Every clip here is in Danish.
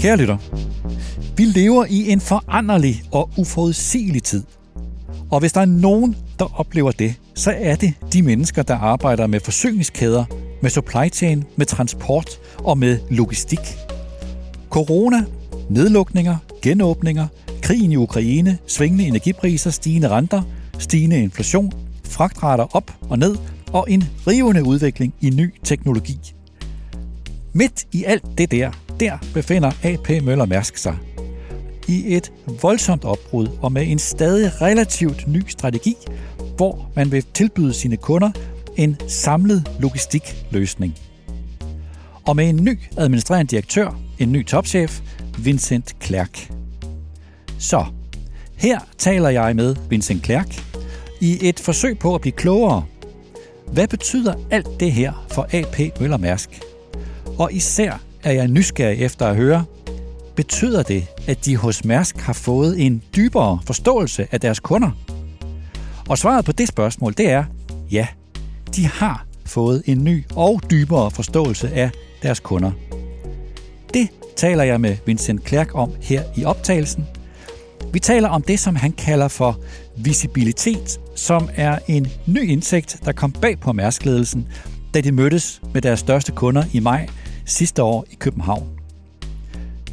Kære lytter, vi lever i en foranderlig og uforudsigelig tid. Og hvis der er nogen, der oplever det, så er det de mennesker, der arbejder med forsyningskæder, med supply chain, med transport og med logistik. Corona, nedlukninger, genåbninger, krigen i Ukraine, svingende energipriser, stigende renter, stigende inflation, fragtrater op og ned og en rivende udvikling i ny teknologi. Midt i alt det der, der befinder AP Møller Mærsk sig. I et voldsomt opbrud og med en stadig relativt ny strategi, hvor man vil tilbyde sine kunder en samlet logistikløsning. Og med en ny administrerende direktør, en ny topchef, Vincent Klerk. Så, her taler jeg med Vincent Klerk i et forsøg på at blive klogere. Hvad betyder alt det her for AP Møller Mærsk? Og især er jeg nysgerrig efter at høre, betyder det, at de hos Mærsk har fået en dybere forståelse af deres kunder? Og svaret på det spørgsmål, det er ja, de har fået en ny og dybere forståelse af deres kunder. Det taler jeg med Vincent Klerk om her i optagelsen. Vi taler om det, som han kalder for visibilitet, som er en ny indsigt, der kom bag på Mærskledelsen, da de mødtes med deres største kunder i maj sidste år i København.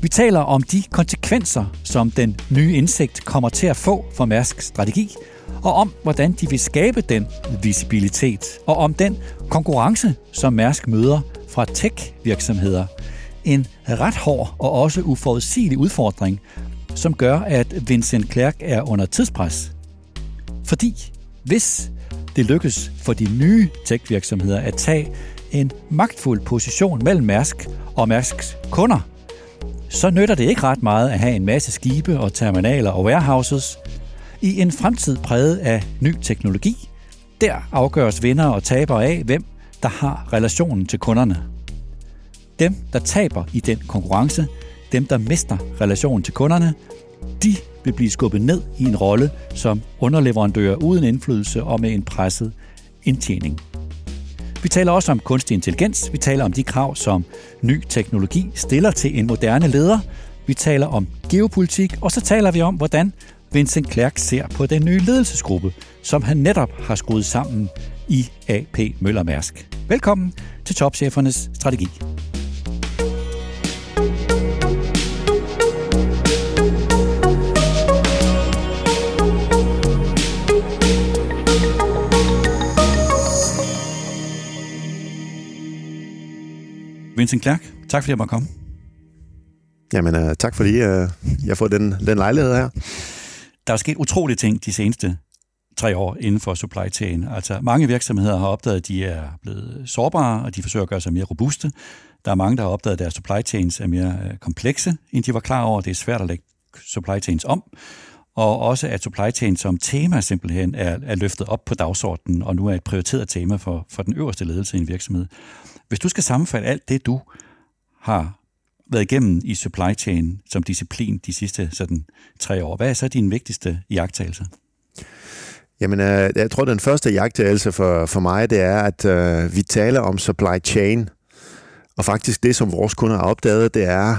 Vi taler om de konsekvenser, som den nye indsigt kommer til at få for Mærsks strategi, og om, hvordan de vil skabe den visibilitet, og om den konkurrence, som Mærsk møder fra tech-virksomheder. En ret hård og også uforudsigelig udfordring, som gør, at Vincent Clerc er under tidspres. Fordi hvis det lykkes for de nye tech-virksomheder at tage en magtfuld position mellem Mærsk og Mærsks kunder, så nytter det ikke ret meget at have en masse skibe og terminaler og warehouses. I en fremtid præget af ny teknologi, der afgøres vinder og tabere af, hvem der har relationen til kunderne. Dem, der taber i den konkurrence, dem, der mister relationen til kunderne, de vil blive skubbet ned i en rolle som underleverandører uden indflydelse og med en presset indtjening. Vi taler også om kunstig intelligens. Vi taler om de krav, som ny teknologi stiller til en moderne leder. Vi taler om geopolitik, og så taler vi om, hvordan Vincent Clerc ser på den nye ledelsesgruppe, som han netop har skruet sammen i AP Møller Mærsk. Velkommen til Topchefernes Strategi. Vincent Klerk, tak fordi jeg måtte komme. Jamen, uh, tak fordi uh, jeg får den, den lejlighed her. Der er sket utrolige ting de seneste tre år inden for supply chain. Altså, mange virksomheder har opdaget, at de er blevet sårbare, og de forsøger at gøre sig mere robuste. Der er mange, der har opdaget, at deres supply chains er mere øh, komplekse, end de var klar over. Det er svært at lægge supply chains om. Og også, at supply chain som tema simpelthen er, er løftet op på dagsordenen, og nu er et prioriteret tema for, for den øverste ledelse i en virksomhed. Hvis du skal sammenfatte alt det, du har været igennem i supply chain som disciplin de sidste sådan, tre år, hvad er så din vigtigste jagttagelse? Jamen, øh, jeg tror, den første jagttagelse for, for mig, det er, at øh, vi taler om supply chain, og faktisk det, som vores kunder har opdaget, det er,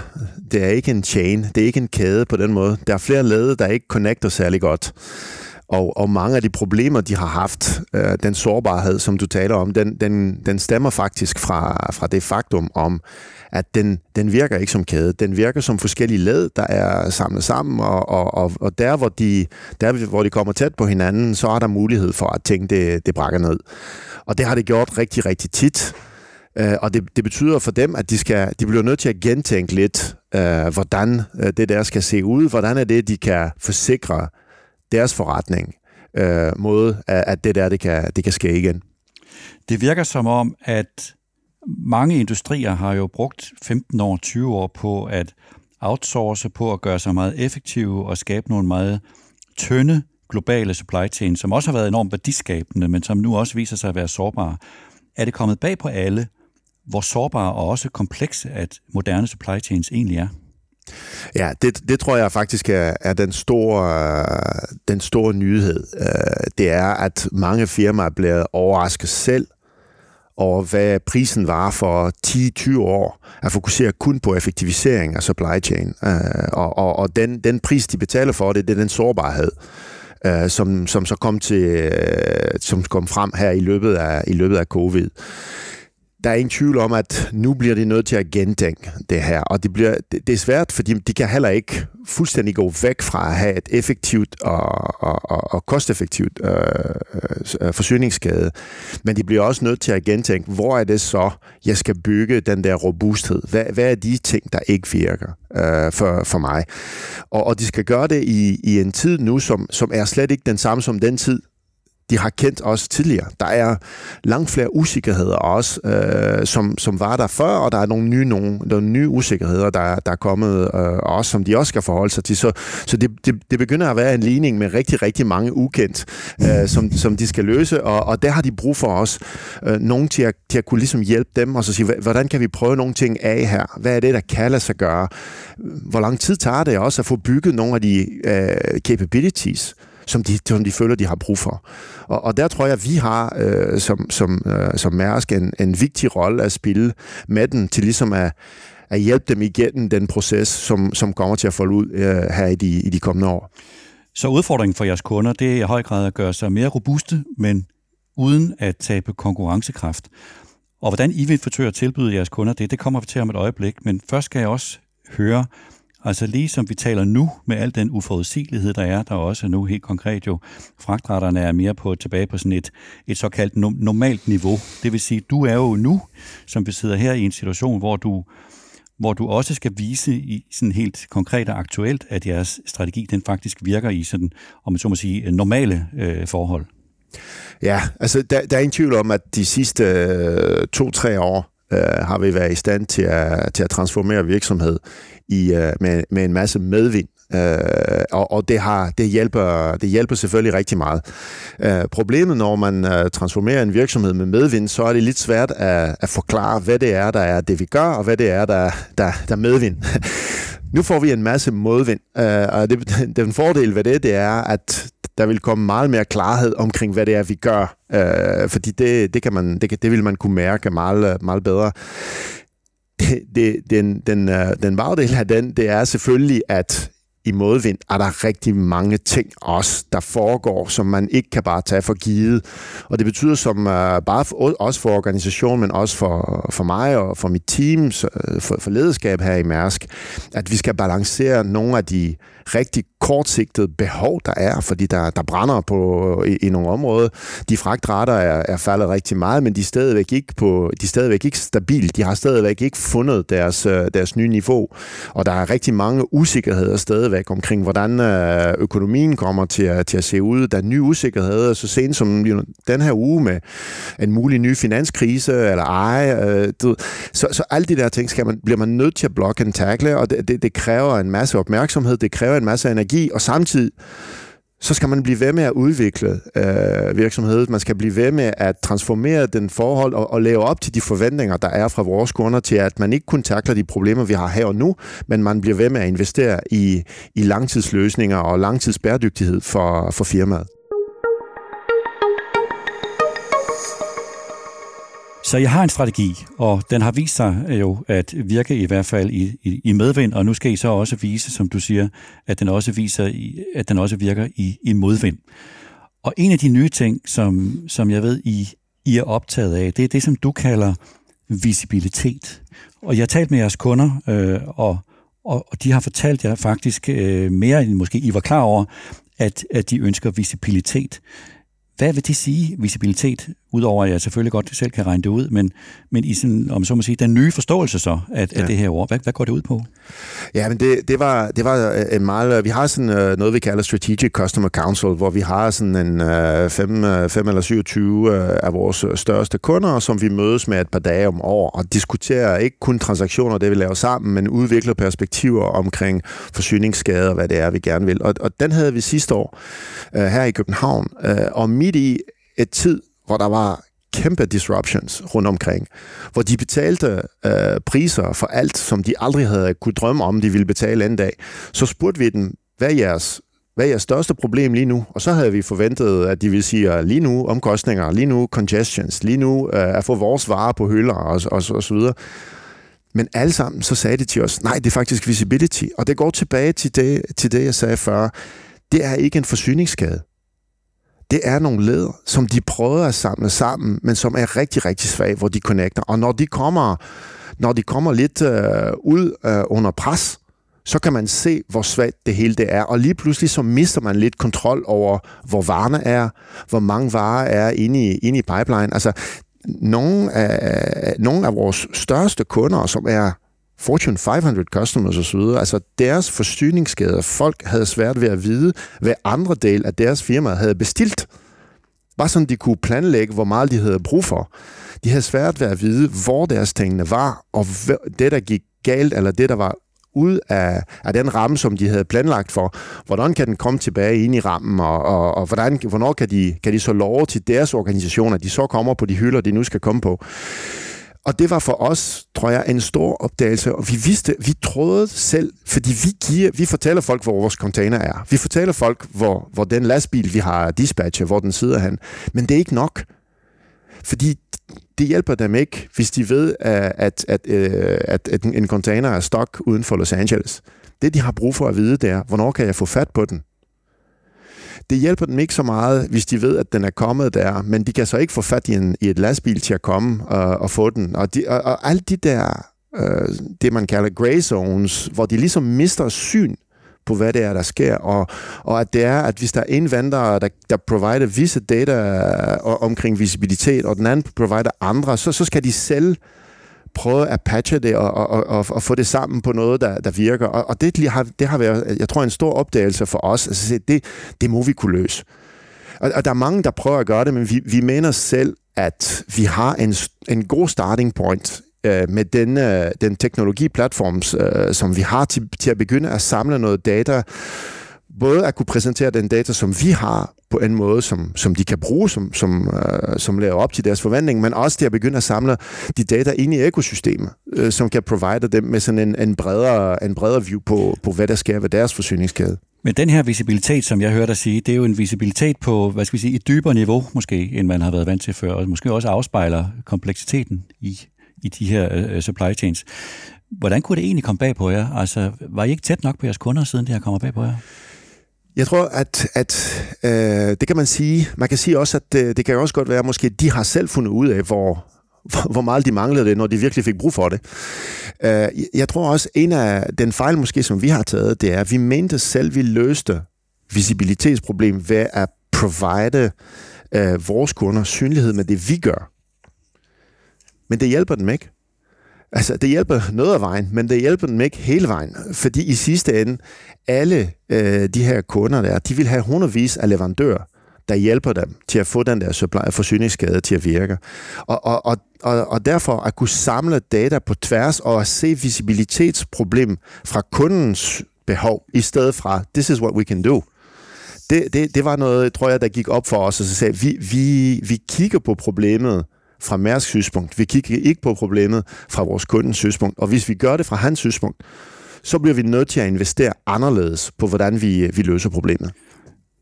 det er ikke en chain, det er ikke en kæde på den måde. Der er flere led, der ikke connecter særlig godt. Og, og mange af de problemer, de har haft, øh, den sårbarhed, som du taler om, den, den, den stammer faktisk fra, fra det faktum om, at den, den virker ikke som kæde. Den virker som forskellige led, der er samlet sammen, og, og, og, og der, hvor de, der, hvor de kommer tæt på hinanden, så er der mulighed for, at ting det, det brækker ned. Og det har det gjort rigtig, rigtig tit. Øh, og det, det betyder for dem, at de, skal, de bliver nødt til at gentænke lidt, øh, hvordan øh, det der skal se ud, hvordan er det, de kan forsikre deres forretning øh, mod, at det der, det kan, det kan ske igen. Det virker som om, at mange industrier har jo brugt 15 år, 20 år på at outsource, på at gøre sig meget effektive og skabe nogle meget tynde globale supply chains, som også har været enormt værdiskabende, men som nu også viser sig at være sårbare. Er det kommet bag på alle, hvor sårbare og også komplekse at moderne supply chains egentlig er? Ja, det, det tror jeg faktisk er, er den, store, den store nyhed. Øh, det er, at mange firmaer bliver overrasket selv over hvad prisen var for 10-20 år, at fokusere kun på effektivisering af supply chain. Øh, og og, og den, den pris, de betaler for det, det er den sårbarhed, øh, som, som så kom til, øh, som kom frem her i løbet af, i løbet af covid der er ingen tvivl om, at nu bliver de nødt til at gentænke det her, og det, bliver, det, det er svært, fordi de kan heller ikke fuldstændig gå væk fra at have et effektivt og, og, og, og kosteffektivt øh, øh, forsyningsskade. Men de bliver også nødt til at gentænke, hvor er det så, jeg skal bygge den der robusthed? Hvad, hvad er de ting, der ikke virker øh, for, for mig? Og, og de skal gøre det i, i en tid nu, som, som er slet ikke den samme som den tid, de har kendt os tidligere. Der er langt flere usikkerheder også, øh, som, som var der før, og der er nogle nye, nogle, nogle nye usikkerheder, der, der er kommet øh, også, som de også skal forholde sig til. Så, så det, det, det begynder at være en ligning med rigtig, rigtig mange ukendt, øh, som, som de skal løse, og, og der har de brug for os, øh, nogen til at, til at kunne ligesom hjælpe dem, og så sige, hvordan kan vi prøve nogle ting af her? Hvad er det, der kan lade sig gøre? Hvor lang tid tager det også at få bygget nogle af de øh, capabilities, som de, som de føler, de har brug for. Og, og der tror jeg, at vi har øh, som, som, øh, som Mærsk en, en vigtig rolle at spille med den til ligesom at, at hjælpe dem igennem den proces, som, som kommer til at folde ud øh, her i de, i de kommende år. Så udfordringen for jeres kunder, det er i høj grad at gøre sig mere robuste, men uden at tabe konkurrencekraft. Og hvordan I vil forsøge at tilbyde jeres kunder det, det kommer vi til om et øjeblik. Men først skal jeg også høre, Altså lige som vi taler nu, med al den uforudsigelighed, der er, der er også nu helt konkret jo, fragtretterne er mere på tilbage på sådan et, et såkaldt normalt niveau. Det vil sige, du er jo nu, som vi sidder her i en situation, hvor du hvor du også skal vise i sådan helt konkret og aktuelt, at jeres strategi den faktisk virker i sådan, om man så må sige, normale øh, forhold. Ja, altså der, der er ingen tvivl om, at de sidste øh, to-tre år øh, har vi været i stand til at, til at transformere virksomhed i, øh, med, med en masse medvind. Øh, og og det, har, det, hjælper, det hjælper selvfølgelig rigtig meget. Øh, problemet, når man øh, transformerer en virksomhed med medvind, så er det lidt svært at, at forklare, hvad det er, der er det, vi gør, og hvad det er, der, der, der medvind. nu får vi en masse modvind, øh, og det, den fordel ved det, det er, at der vil komme meget mere klarhed omkring, hvad det er, vi gør, øh, fordi det, det, kan man, det, det vil man kunne mærke meget, meget bedre det, det, den, den, øh, den bagdel af den, det er selvfølgelig, at i modvind er der rigtig mange ting også, der foregår, som man ikke kan bare tage for givet. Og det betyder som uh, bare for, også for organisationen, men også for, for mig og for mit team, øh, for, for lederskab her i Mærsk, at vi skal balancere nogle af de rigtig kortsigtede behov, der er, fordi der, der brænder på, øh, i, i nogle områder. De fragtrater er, er faldet rigtig meget, men de er stadigvæk ikke, på, de er stadigvæk ikke stabile. De har stadigvæk ikke fundet deres, øh, deres nye niveau, og der er rigtig mange usikkerheder stadigvæk omkring, hvordan øh, økonomien kommer til at, til at se ud. Der er nye usikkerheder, så sent som den her uge med en mulig ny finanskrise, eller ej. Øh, så, så alle de der ting skal man, bliver man nødt til at blokke en tackle, og det, det, det kræver en masse opmærksomhed, det kræver en masse energi, og samtidig så skal man blive ved med at udvikle øh, virksomheden. Man skal blive ved med at transformere den forhold og, og leve op til de forventninger, der er fra vores kunder til, at man ikke kun takler de problemer, vi har her og nu, men man bliver ved med at investere i, i langtidsløsninger og langtidsbæredygtighed for, for firmaet. Så jeg har en strategi, og den har vist sig øh, jo at virke i hvert fald i, i, i medvind, og nu skal I så også vise, som du siger, at den også viser, at den også virker i, i modvind. Og en af de nye ting, som, som jeg ved, I, I er optaget af, det er det, som du kalder visibilitet. Og jeg har talt med jeres kunder, øh, og, og, og de har fortalt jer faktisk øh, mere, end måske I var klar over, at, at de ønsker visibilitet. Hvad vil det sige, visibilitet? Udover at jeg selvfølgelig godt selv kan regne det ud, men, men i sådan, om så må sige, den nye forståelse så af, ja. af det her ord, hvad, hvad går det ud på? Ja, men det, det, var, det var øh, en meget, vi har sådan øh, noget, vi kalder Strategic Customer Council, hvor vi har sådan en 5 øh, fem eller 27 af vores største kunder, som vi mødes med et par dage om år og diskuterer ikke kun transaktioner, det vi laver sammen, men udvikler perspektiver omkring forsyningsskader, hvad det er, vi gerne vil. Og, og den havde vi sidste år her i København, og midt i et tid, hvor der var kæmpe disruptions rundt omkring, hvor de betalte øh, priser for alt, som de aldrig havde kunne drømme om, de ville betale en dag. Så spurgte vi dem, hvad er jeres hvad er jeres største problem lige nu? Og så havde vi forventet, at de ville sige, at lige nu omkostninger, lige nu congestions, lige nu øh, at få vores varer på hylder og, og, og, og så videre. Men alle sammen, så sagde de til os, nej, det er faktisk visibility. Og det går tilbage til det, til det jeg sagde før. Det er ikke en forsyningsskade. Det er nogle led, som de prøver at samle sammen, men som er rigtig, rigtig svage, hvor de connecter. Og når de kommer, når de kommer lidt øh, ud øh, under pres, så kan man se, hvor svagt det hele det er. Og lige pludselig så mister man lidt kontrol over, hvor varerne er, hvor mange varer er inde i, inde i pipeline. Altså, nogle af, nogle af vores største kunder, som er Fortune 500 customers osv., altså deres forsyningsskader, folk havde svært ved at vide, hvad andre del af deres firma havde bestilt. Bare sådan, de kunne planlægge, hvor meget de havde brug for. De havde svært ved at vide, hvor deres tingene var, og det, der gik galt, eller det, der var ud af, af den ramme, som de havde planlagt for. Hvordan kan den komme tilbage ind i rammen, og, og, og hvordan, hvornår kan de, kan de så love til deres organisation, at de så kommer på de hylder, de nu skal komme på. Og det var for os, tror jeg, en stor opdagelse, og vi vidste, vi troede selv, fordi vi giver, vi fortæller folk, hvor vores container er. Vi fortæller folk, hvor, hvor den lastbil, vi har dispatcher, hvor den sidder han. Men det er ikke nok. Fordi det hjælper dem ikke, hvis de ved, at, at, at, øh, at, at en container er stok uden for Los Angeles. Det, de har brug for at vide, det er, hvornår kan jeg få fat på den? Det hjælper dem ikke så meget, hvis de ved, at den er kommet der, men de kan så ikke få fat i, en, i et lastbil til at komme og, og få den. Og, de, og, og alle de der, øh, det man kalder gray zones, hvor de ligesom mister syn på, hvad det er, der sker, og, og at det er, at hvis der er en vendor, der, der provider visse data øh, omkring visibilitet, og den anden provider andre, så, så skal de selv prøve at patche det og, og, og, og få det sammen på noget, der, der virker. Og, og det, har, det har været, jeg tror, en stor opdagelse for os. Altså, det, det må vi kunne løse. Og, og der er mange, der prøver at gøre det, men vi, vi mener selv, at vi har en, en god starting point øh, med den, øh, den teknologiplatform, øh, som vi har til, til at begynde at samle noget data, både at kunne præsentere den data, som vi har, på en måde, som, som de kan bruge, som, som, øh, som laver op til deres forventning, men også til at begynde at samle de data ind i økosystemet, øh, som kan provide dem med sådan en, en, bredere, en bredere view på, på, hvad der sker ved deres forsyningskæde. Men den her visibilitet, som jeg hørte dig sige, det er jo en visibilitet på, hvad skal vi sige, et dybere niveau måske, end man har været vant til før, og måske også afspejler kompleksiteten i i de her øh, øh supply chains. Hvordan kunne det egentlig komme bag på jer? Altså, var I ikke tæt nok på jeres kunder, siden det her kommer bag på jer? Jeg tror, at, at øh, det kan man sige. Man kan sige også, at øh, det kan også godt være, at måske de har selv fundet ud af, hvor, hvor meget de manglede det, når de virkelig fik brug for det. Øh, jeg tror også, en af den fejl måske, som vi har taget, det er, at vi mente selv, vi løste visibilitetsproblem ved at provide øh, vores kunder synlighed med det, vi gør. Men det hjælper dem ikke. Altså, det hjælper noget af vejen, men det hjælper dem ikke hele vejen. Fordi i sidste ende, alle øh, de her kunder der, de vil have hundredvis af leverandører, der hjælper dem til at få den der supply, forsyningsskade til at virke. Og, og, og, og, og derfor at kunne samle data på tværs og at se visibilitetsproblem fra kundens behov, i stedet fra, this is what we can do. Det, det, det var noget, tror jeg, der gik op for os, og så sagde vi, vi, vi kigger på problemet, fra Mærsk synspunkt. Vi kigger ikke på problemet fra vores kundens synspunkt. Og hvis vi gør det fra hans synspunkt, så bliver vi nødt til at investere anderledes på, hvordan vi, vi løser problemet.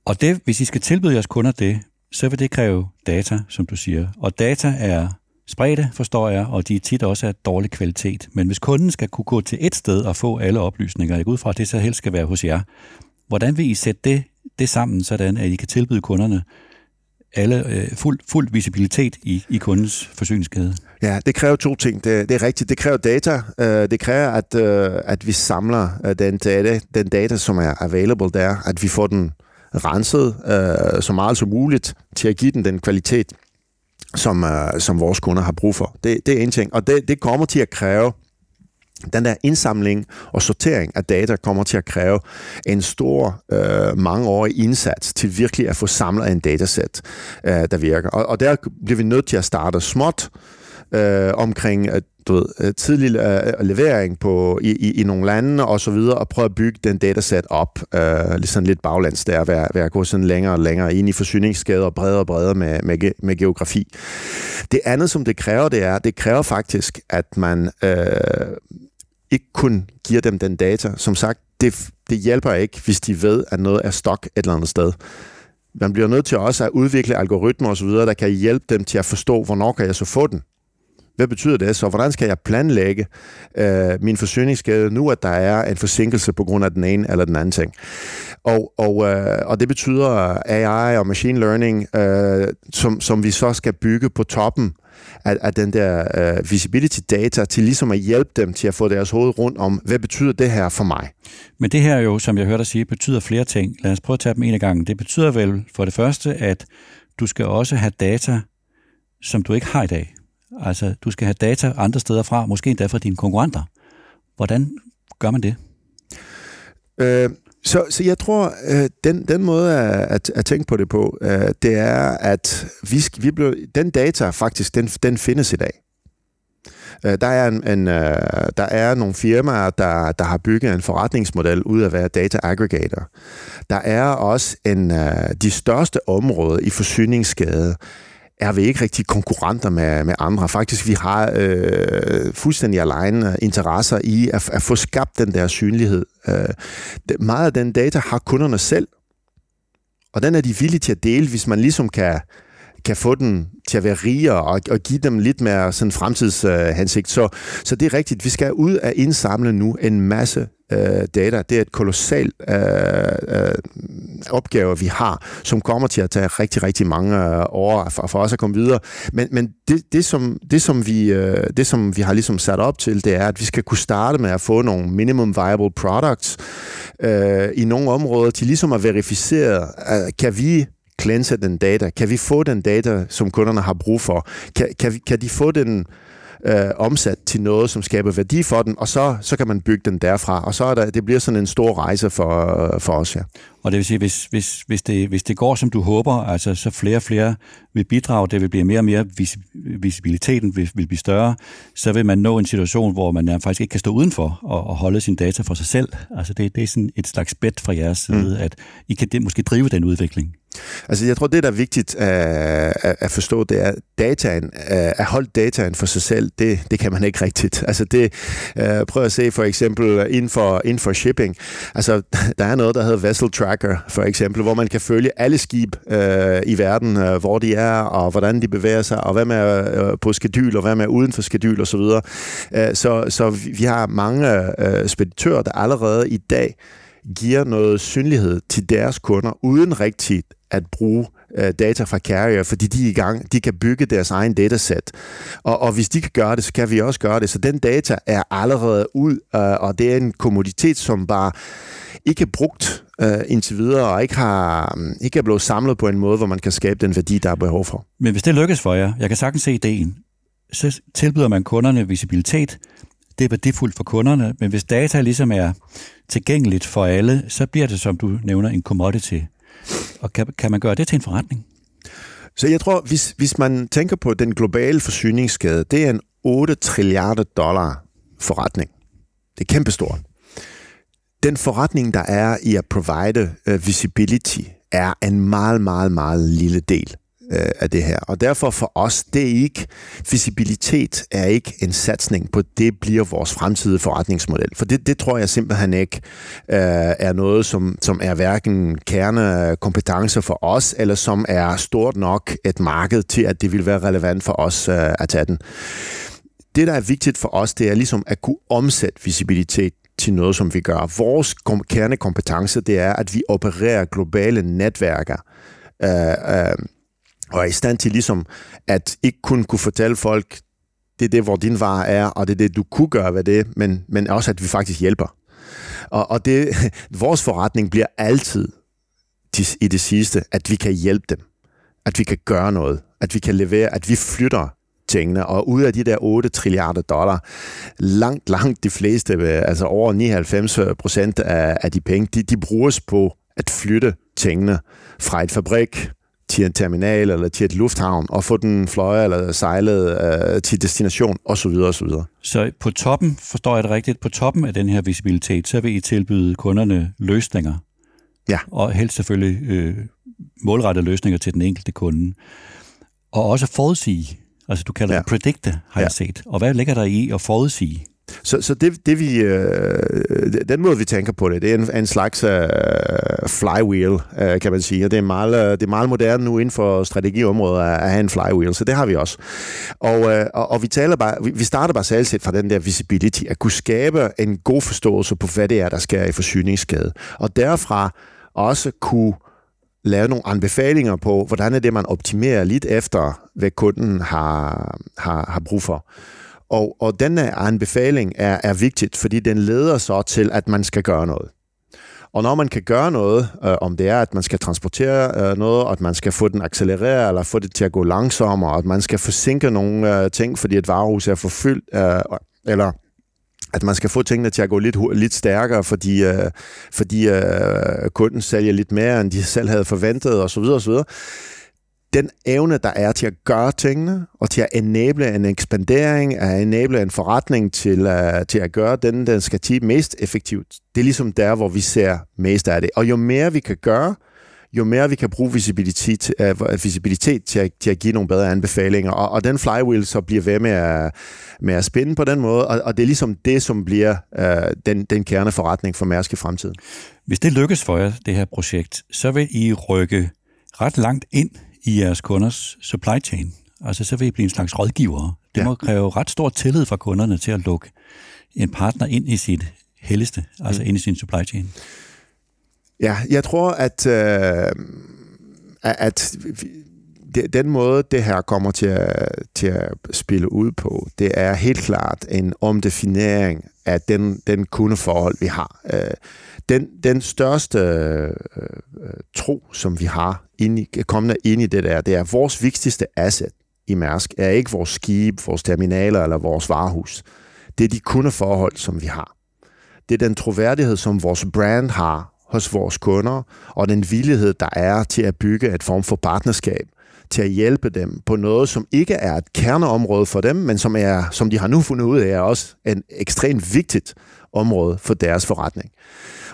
Og det, hvis I skal tilbyde jeres kunder det, så vil det kræve data, som du siger. Og data er spredte, forstår jeg, og de er tit også af dårlig kvalitet. Men hvis kunden skal kunne gå til et sted og få alle oplysninger, jeg går ud fra, at det så helst skal være hos jer, hvordan vil I sætte det, det sammen, sådan at I kan tilbyde kunderne alle øh, fuld, fuld visibilitet i, i kundens forsyningskæde? Ja, det kræver to ting. Det, det er rigtigt. Det kræver data. Uh, det kræver, at, uh, at vi samler uh, den, data, den data, som er available der, at vi får den renset uh, så meget som muligt til at give den den kvalitet, som, uh, som vores kunder har brug for. Det, det er en ting. Og det, det kommer til at kræve den der indsamling og sortering af data kommer til at kræve en stor, øh, mangeårig indsats til virkelig at få samlet en datasæt, øh, der virker. Og, og der bliver vi nødt til at starte småt øh, omkring øh, du ved, øh, tidlig øh, levering på, i, i, i nogle lande og så videre, og prøve at bygge den datasæt op, øh, ligesom lidt baglands der, ved, ved at gå sådan længere og længere ind i forsyningsskader og bredere og bredere med, med, med geografi. Det andet, som det kræver, det er, det kræver faktisk, at man øh, ikke kun giver dem den data. Som sagt, det, det hjælper ikke, hvis de ved, at noget er stok et eller andet sted. Man bliver nødt til også at udvikle algoritmer osv., der kan hjælpe dem til at forstå, hvornår kan jeg så få den. Hvad betyder det så? Hvordan skal jeg planlægge øh, min forsyningsskade nu, at der er en forsinkelse på grund af den ene eller den anden ting? Og, og, øh, og det betyder AI og machine learning, øh, som, som vi så skal bygge på toppen af, af den der øh, visibility data, til ligesom at hjælpe dem til at få deres hoved rundt om, hvad betyder det her for mig? Men det her jo, som jeg hørte dig sige, betyder flere ting. Lad os prøve at tage dem en af gangen. Det betyder vel for det første, at du skal også have data, som du ikke har i dag. Altså, du skal have data andre steder fra, måske endda fra dine konkurrenter. Hvordan gør man det? Øh, så, så jeg tror, øh, den, den måde at, at, at tænke på det på, øh, det er, at vi, vi blev, den data faktisk, den, den findes i dag. Øh, der er, en, en, øh, der er nogle firmaer, der, der har bygget en forretningsmodel ud af at være data aggregator. Der er også en, øh, de største områder i forsyningsskade, er vi ikke rigtig konkurrenter med, med andre. Faktisk, vi har øh, fuldstændig alene interesser i at, at få skabt den der synlighed. Øh, det, meget af den data har kunderne selv, og den er de villige til at dele, hvis man ligesom kan, kan få den til at være rigere og, og give dem lidt mere sådan fremtidshensigt. så, så det er rigtigt. Vi skal ud og indsamle nu en masse øh, data. Det er et kolossalt øh, øh, opgave, vi har, som kommer til at tage rigtig, rigtig mange øh, år for, for os at komme videre. Men, men det, det, som, det, som vi, øh, det, som vi har ligesom sat op til, det er, at vi skal kunne starte med at få nogle minimum viable products øh, i nogle områder til ligesom at verificere, øh, kan vi cleanse den data? Kan vi få den data, som kunderne har brug for? Kan, kan, kan de få den øh, omsat til noget, som skaber værdi for den, og så, så kan man bygge den derfra, og så er der, det bliver sådan en stor rejse for, for os, ja. Og det vil sige, hvis, hvis, hvis, det, hvis det går, som du håber, altså så flere og flere vil bidrage, det vil blive mere og mere, vis, visibiliteten vil, vil blive større, så vil man nå en situation, hvor man faktisk ikke kan stå udenfor og, og holde sin data for sig selv. Altså det, det er sådan et slags bet fra jeres side, mm. at I kan det, måske drive den udvikling. Altså jeg tror, det der er vigtigt øh, at, at forstå, det er, dataen, øh, at holde dataen for sig selv, det, det kan man ikke rigtigt. Altså det, øh, prøv at se for eksempel inden for, inden for shipping, altså der er noget, der hedder vessel tracker, for eksempel, hvor man kan følge alle skib øh, i verden, øh, hvor de er, og hvordan de bevæger sig, og hvad man øh, på skedul, og hvad er uden for skedul, og så videre. Så, så vi har mange øh, speditører, der allerede i dag giver noget synlighed til deres kunder, uden rigtigt at bruge øh, data fra carrier, fordi de er i gang, de kan bygge deres egen dataset. Og, og hvis de kan gøre det, så kan vi også gøre det. Så den data er allerede ud, øh, og det er en kommoditet, som bare ikke er brugt øh, indtil videre, og ikke, har, mm, ikke er blevet samlet på en måde, hvor man kan skabe den værdi, der er behov for. Men hvis det lykkes for jer, jeg kan sagtens se ideen, så tilbyder man kunderne visibilitet, det er værdifuldt for kunderne, men hvis data ligesom er tilgængeligt for alle, så bliver det, som du nævner, en commodity. Og kan, kan man gøre det til en forretning? Så jeg tror, hvis, hvis man tænker på den globale forsyningsskade, det er en 8 trilliarder dollar forretning. Det er kæmpestort. Den forretning, der er i at provide uh, visibility, er en meget, meget, meget lille del øh, af det her. Og derfor for os, det er ikke, visibilitet er ikke en satsning på, det bliver vores fremtidige forretningsmodel. For det, det tror jeg simpelthen ikke øh, er noget, som, som er hverken kernekompetencer for os, eller som er stort nok et marked til, at det vil være relevant for os øh, at tage den. Det, der er vigtigt for os, det er ligesom at kunne omsætte visibilitet til noget, som vi gør. Vores kernekompetence, det er, at vi opererer globale netværker. Øh, øh, og er i stand til ligesom at ikke kun kunne fortælle folk, det er det, hvor din vare er, og det er det, du kunne gøre ved det, men, men også, at vi faktisk hjælper. Og, og det, vores forretning bliver altid i det sidste, at vi kan hjælpe dem. At vi kan gøre noget. At vi kan levere, at vi flytter tingene. Og ud af de der 8 trilliarder dollar, langt, langt de fleste, øh, altså over 99 procent af, af de penge, de, de bruges på at flytte tingene fra et fabrik til en terminal eller til et lufthavn og få den fløjet eller sejlet øh, til destination osv. osv. Så på toppen, forstår jeg det rigtigt, på toppen af den her visibilitet, så vil I tilbyde kunderne løsninger. Ja. Og helst selvfølgelig øh, målrettede løsninger til den enkelte kunde. Og også forudsige. Altså du kalder ja. det predicte, har ja. jeg set. Og hvad ligger der i at forudsige? Så, så det, det vi, øh, den måde, vi tænker på det, det er en, en slags øh, flywheel, øh, kan man sige. Og det er meget, øh, det er meget moderne nu inden for strategiområdet at, at have en flywheel, så det har vi også. Og, øh, og, og vi, taler bare, vi, vi starter bare særligt set fra den der visibility, at kunne skabe en god forståelse på, hvad det er, der sker i forsyningsskade. Og derfra også kunne lave nogle anbefalinger på, hvordan er det, man optimerer lidt efter, hvad kunden har, har, har brug for. Og, og denne anbefaling er, er vigtigt, fordi den leder så til, at man skal gøre noget. Og når man kan gøre noget, øh, om det er, at man skal transportere øh, noget, at man skal få den accelereret, eller få det til at gå langsommere, at man skal forsinke nogle øh, ting, fordi et varehus er forfyldt, øh, eller at man skal få tingene til at gå lidt, lidt stærkere, fordi, øh, fordi øh, kunden sælger lidt mere, end de selv havde forventet, osv. osv. Den evne, der er til at gøre tingene, og til at enable en ekspandering, at enable en forretning til, uh, til at gøre den, den skal til mest effektivt, det er ligesom der, hvor vi ser mest af det. Og jo mere vi kan gøre, jo mere vi kan bruge visibilitet, uh, øh, visibilitet til, at, til at give nogle bedre anbefalinger. Og, og den flywheel så bliver ved med at, med at spinde på den måde, og, og det er ligesom det, som bliver uh, den, den kerneforretning for Mærsk i fremtiden. Hvis det lykkes for jer, det her projekt, så vil I rykke ret langt ind i jeres kunders supply chain. Altså så vil I blive en slags rådgiver. Det ja. må kræve ret stor tillid fra kunderne til at lukke en partner ind i sit helligste, altså mm. ind i sin supply chain. Ja, jeg tror, at, øh, at den måde, det her kommer til at, til at spille ud på, det er helt klart en omdefinering af den, den kundeforhold, vi har. Øh, den, den største øh, øh, tro, som vi har ind i, kommende ind i det der, det er vores vigtigste asset i Mærsk, er ikke vores skib, vores terminaler eller vores varehus. Det er de kundeforhold, som vi har. Det er den troværdighed, som vores brand har hos vores kunder, og den villighed, der er til at bygge et form for partnerskab, til at hjælpe dem på noget, som ikke er et kerneområde for dem, men som, er, som de har nu fundet ud af, er også en ekstremt vigtigt område for deres forretning.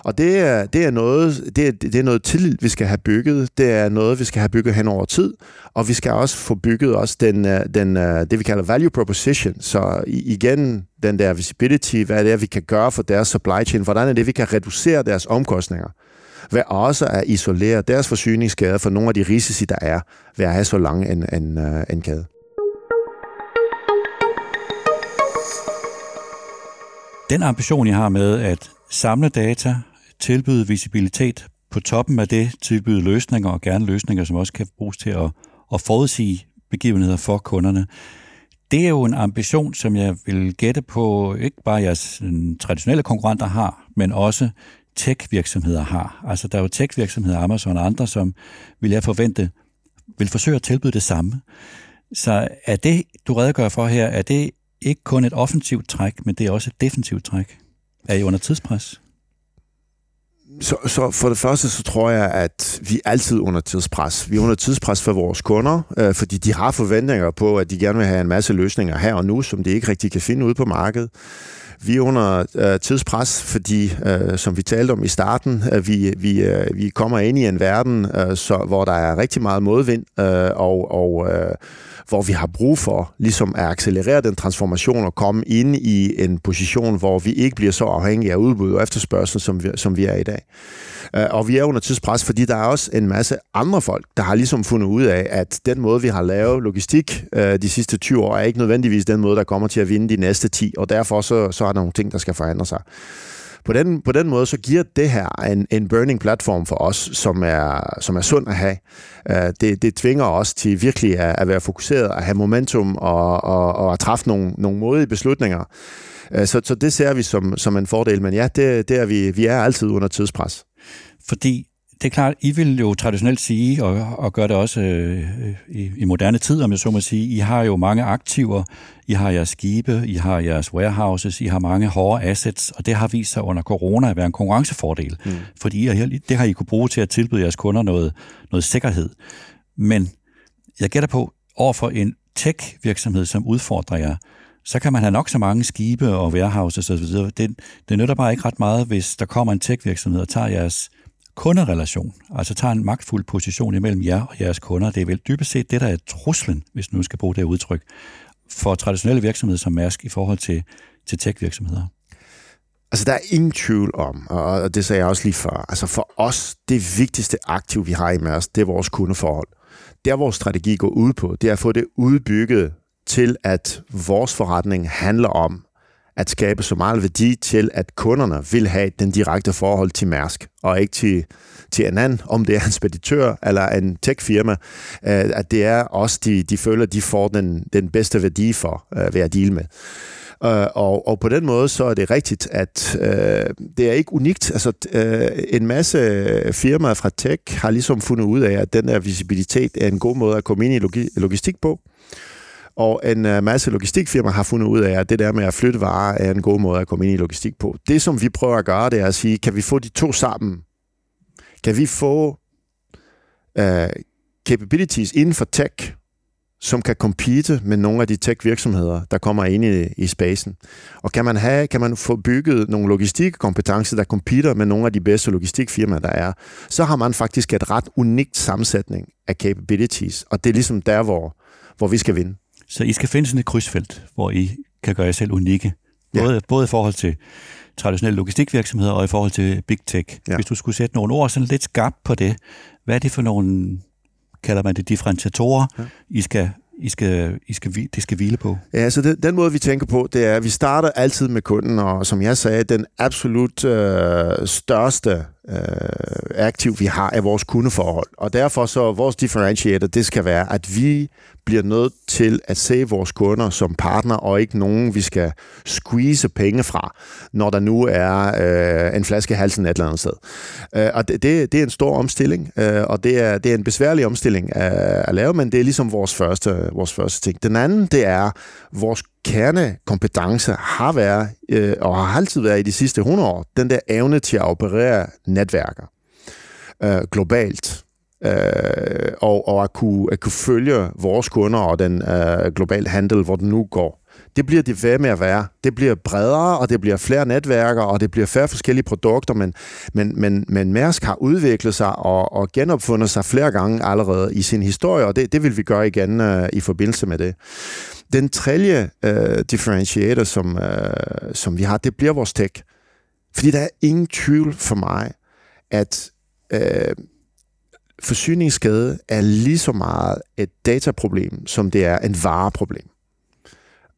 Og det er, det er, noget, det er, det er noget tillid, vi skal have bygget. Det er noget, vi skal have bygget hen over tid. Og vi skal også få bygget også den, øh, den, øh, det, vi kalder value proposition. Så igen, den der visibility, hvad er det vi kan gøre for deres supply chain. Hvordan er det, vi kan reducere deres omkostninger hvad også at isolere deres forsyningskæder for nogle af de risici, der er ved at have så lang en, en, øh, en kæde. Den ambition, jeg har med at samle data, tilbyde visibilitet på toppen af det, tilbyde løsninger, og gerne løsninger, som også kan bruges til at, at forudsige begivenheder for kunderne. Det er jo en ambition, som jeg vil gætte på, ikke bare jeres øh, traditionelle konkurrenter har, men også tech-virksomheder har. Altså der er jo tech-virksomheder, Amazon og andre, som vil jeg forvente, vil forsøge at tilbyde det samme. Så er det, du redegør for her, er det ikke kun et offensivt træk, men det er også et defensivt træk? Er I under tidspres? Så, så for det første, så tror jeg, at vi er altid under tidspres. Vi er under tidspres for vores kunder, øh, fordi de har forventninger på, at de gerne vil have en masse løsninger her og nu, som de ikke rigtig kan finde ude på markedet. Vi er under øh, tidspres, fordi, øh, som vi talte om i starten, øh, vi, vi, øh, vi kommer ind i en verden, øh, så, hvor der er rigtig meget modvind, øh, og, og øh, hvor vi har brug for ligesom at accelerere den transformation og komme ind i en position, hvor vi ikke bliver så afhængige af udbud og efterspørgsel, som vi, som vi er i dag. Øh, og vi er under tidspres, fordi der er også en masse andre folk, der har ligesom fundet ud af, at den måde, vi har lavet logistik øh, de sidste 20 år, er ikke nødvendigvis den måde, der kommer til at vinde de næste 10, og derfor så, så er der nogle ting, der skal forandre sig. På den, på den måde, så giver det her en, en burning platform for os, som er, som er sund at have. Uh, det, det tvinger os til virkelig at, at være fokuseret, at have momentum og, og, og at træffe nogle, nogle modige beslutninger. Uh, så, så det ser vi som, som en fordel, men ja, det, det er vi, vi er altid under tidspres. Fordi det er klart, I vil jo traditionelt sige, og, og gør det også øh, i, i moderne tid, om jeg så må sige, I har jo mange aktiver, I har jeres skibe, I har jeres warehouses, I har mange hårde assets, og det har vist sig under corona at være en konkurrencefordel, mm. fordi I, det har I kunne bruge til at tilbyde jeres kunder noget, noget sikkerhed. Men jeg gætter på, overfor en tech-virksomhed, som udfordrer jer, så kan man have nok så mange skibe og warehouses osv. Det, det nytter bare ikke ret meget, hvis der kommer en tech-virksomhed og tager jeres kunderelation, altså tager en magtfuld position imellem jer og jeres kunder. Det er vel dybest set det, der er truslen, hvis nu skal bruge det udtryk, for traditionelle virksomheder som Mærsk i forhold til, til tech-virksomheder? Altså, der er ingen tvivl om, og det sagde jeg også lige før, altså for os, det vigtigste aktiv, vi har i Mærsk, det er vores kundeforhold. Der, vores strategi går ud på, det er at få det udbygget til, at vores forretning handler om at skabe så meget værdi til, at kunderne vil have den direkte forhold til Mærsk, og ikke til, til en anden, om det er en speditør eller en tech-firma, øh, at det er også, de, de føler, de får den, den bedste værdi for øh, ved at deal med. Uh, og, og på den måde så er det rigtigt, at uh, det er ikke unikt. Altså, uh, en masse firmaer fra tech har ligesom fundet ud af, at den der visibilitet er en god måde at komme ind i logi- logistik på. Og en øh, masse logistikfirmaer har fundet ud af, at det der med at flytte varer er en god måde at komme ind i logistik på. Det, som vi prøver at gøre, det er at sige, kan vi få de to sammen? Kan vi få uh, capabilities inden for tech, som kan compete med nogle af de tech-virksomheder, der kommer ind i, i spacen. Og kan man, have, kan man få bygget nogle logistikkompetencer, der competer med nogle af de bedste logistikfirmaer, der er, så har man faktisk et ret unikt sammensætning af capabilities, og det er ligesom der, hvor, hvor vi skal vinde. Så I skal finde sådan et krydsfelt, hvor I kan gøre jer selv unikke. Både, ja. både i forhold til traditionelle logistikvirksomheder og i forhold til big tech. Ja. Hvis du skulle sætte nogle ord sådan lidt skarpt på det, hvad er det for nogle, kalder man det, differentiatorer, ja. I skal i skal, I skal, det skal hvile på? Ja, så det, den måde, vi tænker på, det er, at vi starter altid med kunden, og som jeg sagde, den absolut øh, største øh, aktiv, vi har, er vores kundeforhold. Og derfor så vores differentiator, det skal være, at vi bliver nødt til at se vores kunder som partner, og ikke nogen, vi skal squeeze penge fra, når der nu er øh, en flaske halsen et eller andet sted. Øh, og det, det, det er en stor omstilling, øh, og det er, det er en besværlig omstilling at, at lave, men det er ligesom vores første, vores første ting. Den anden, det er vores kernekompetence har været, øh, og har altid været i de sidste 100 år, den der evne til at operere netværker øh, globalt. Øh, og, og at, kunne, at kunne følge vores kunder og den øh, globale handel, hvor den nu går. Det bliver det ved med at være. Det bliver bredere, og det bliver flere netværker, og det bliver færre forskellige produkter, men, men, men, men Mærsk har udviklet sig og, og genopfundet sig flere gange allerede i sin historie, og det, det vil vi gøre igen øh, i forbindelse med det. Den tredje øh, differentiator, som, øh, som vi har, det bliver vores tech. Fordi der er ingen tvivl for mig, at øh, forsyningsskade er lige så meget et dataproblem, som det er en vareproblem.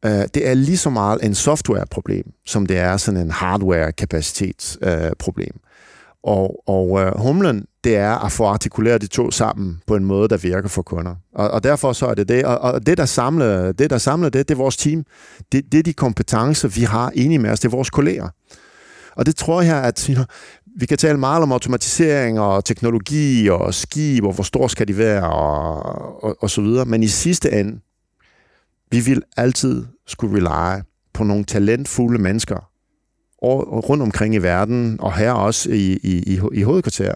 Øh, det er lige så meget en softwareproblem, som det er sådan en hardware-kapacitetsproblem. Og, og uh, humlen, det er at få artikuleret de to sammen på en måde, der virker for kunder. Og, og derfor så er det det. Og, og det, der samler det, der samler det, det er vores team. Det, det er de kompetencer, vi har enige med os. Det er vores kolleger. Og det tror jeg, at you know, vi kan tale meget om automatisering og teknologi og skib, og hvor stor skal de være, og, og, og så videre. Men i sidste ende, vi vil altid skulle rely på nogle talentfulde mennesker og rundt omkring i verden, og her også i, i, i, i hovedkvarter,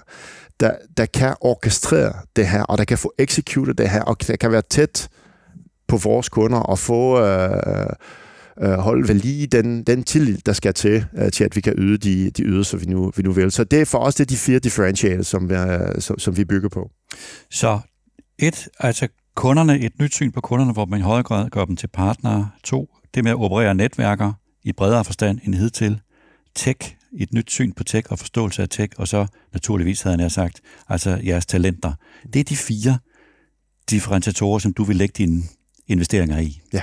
der, der kan orkestrere det her, og der kan få execute det her, og der kan være tæt på vores kunder og få øh, øh, holde ved lige den, den tillid, der skal til, øh, til at vi kan yde de, de ydelser, vi nu, vi nu vil. Så det er for os det er de fire differentiators, som, vi, som, som vi bygger på. Så et, altså kunderne, et nyt syn på kunderne, hvor man i højere grad gør dem til partnere. To, det med at operere netværker i bredere forstand end hidtil. Tech, et nyt syn på tech og forståelse af tech, og så naturligvis, havde jeg sagt, altså jeres talenter. Det er de fire differentiatorer, som du vil lægge dine investeringer i. Ja.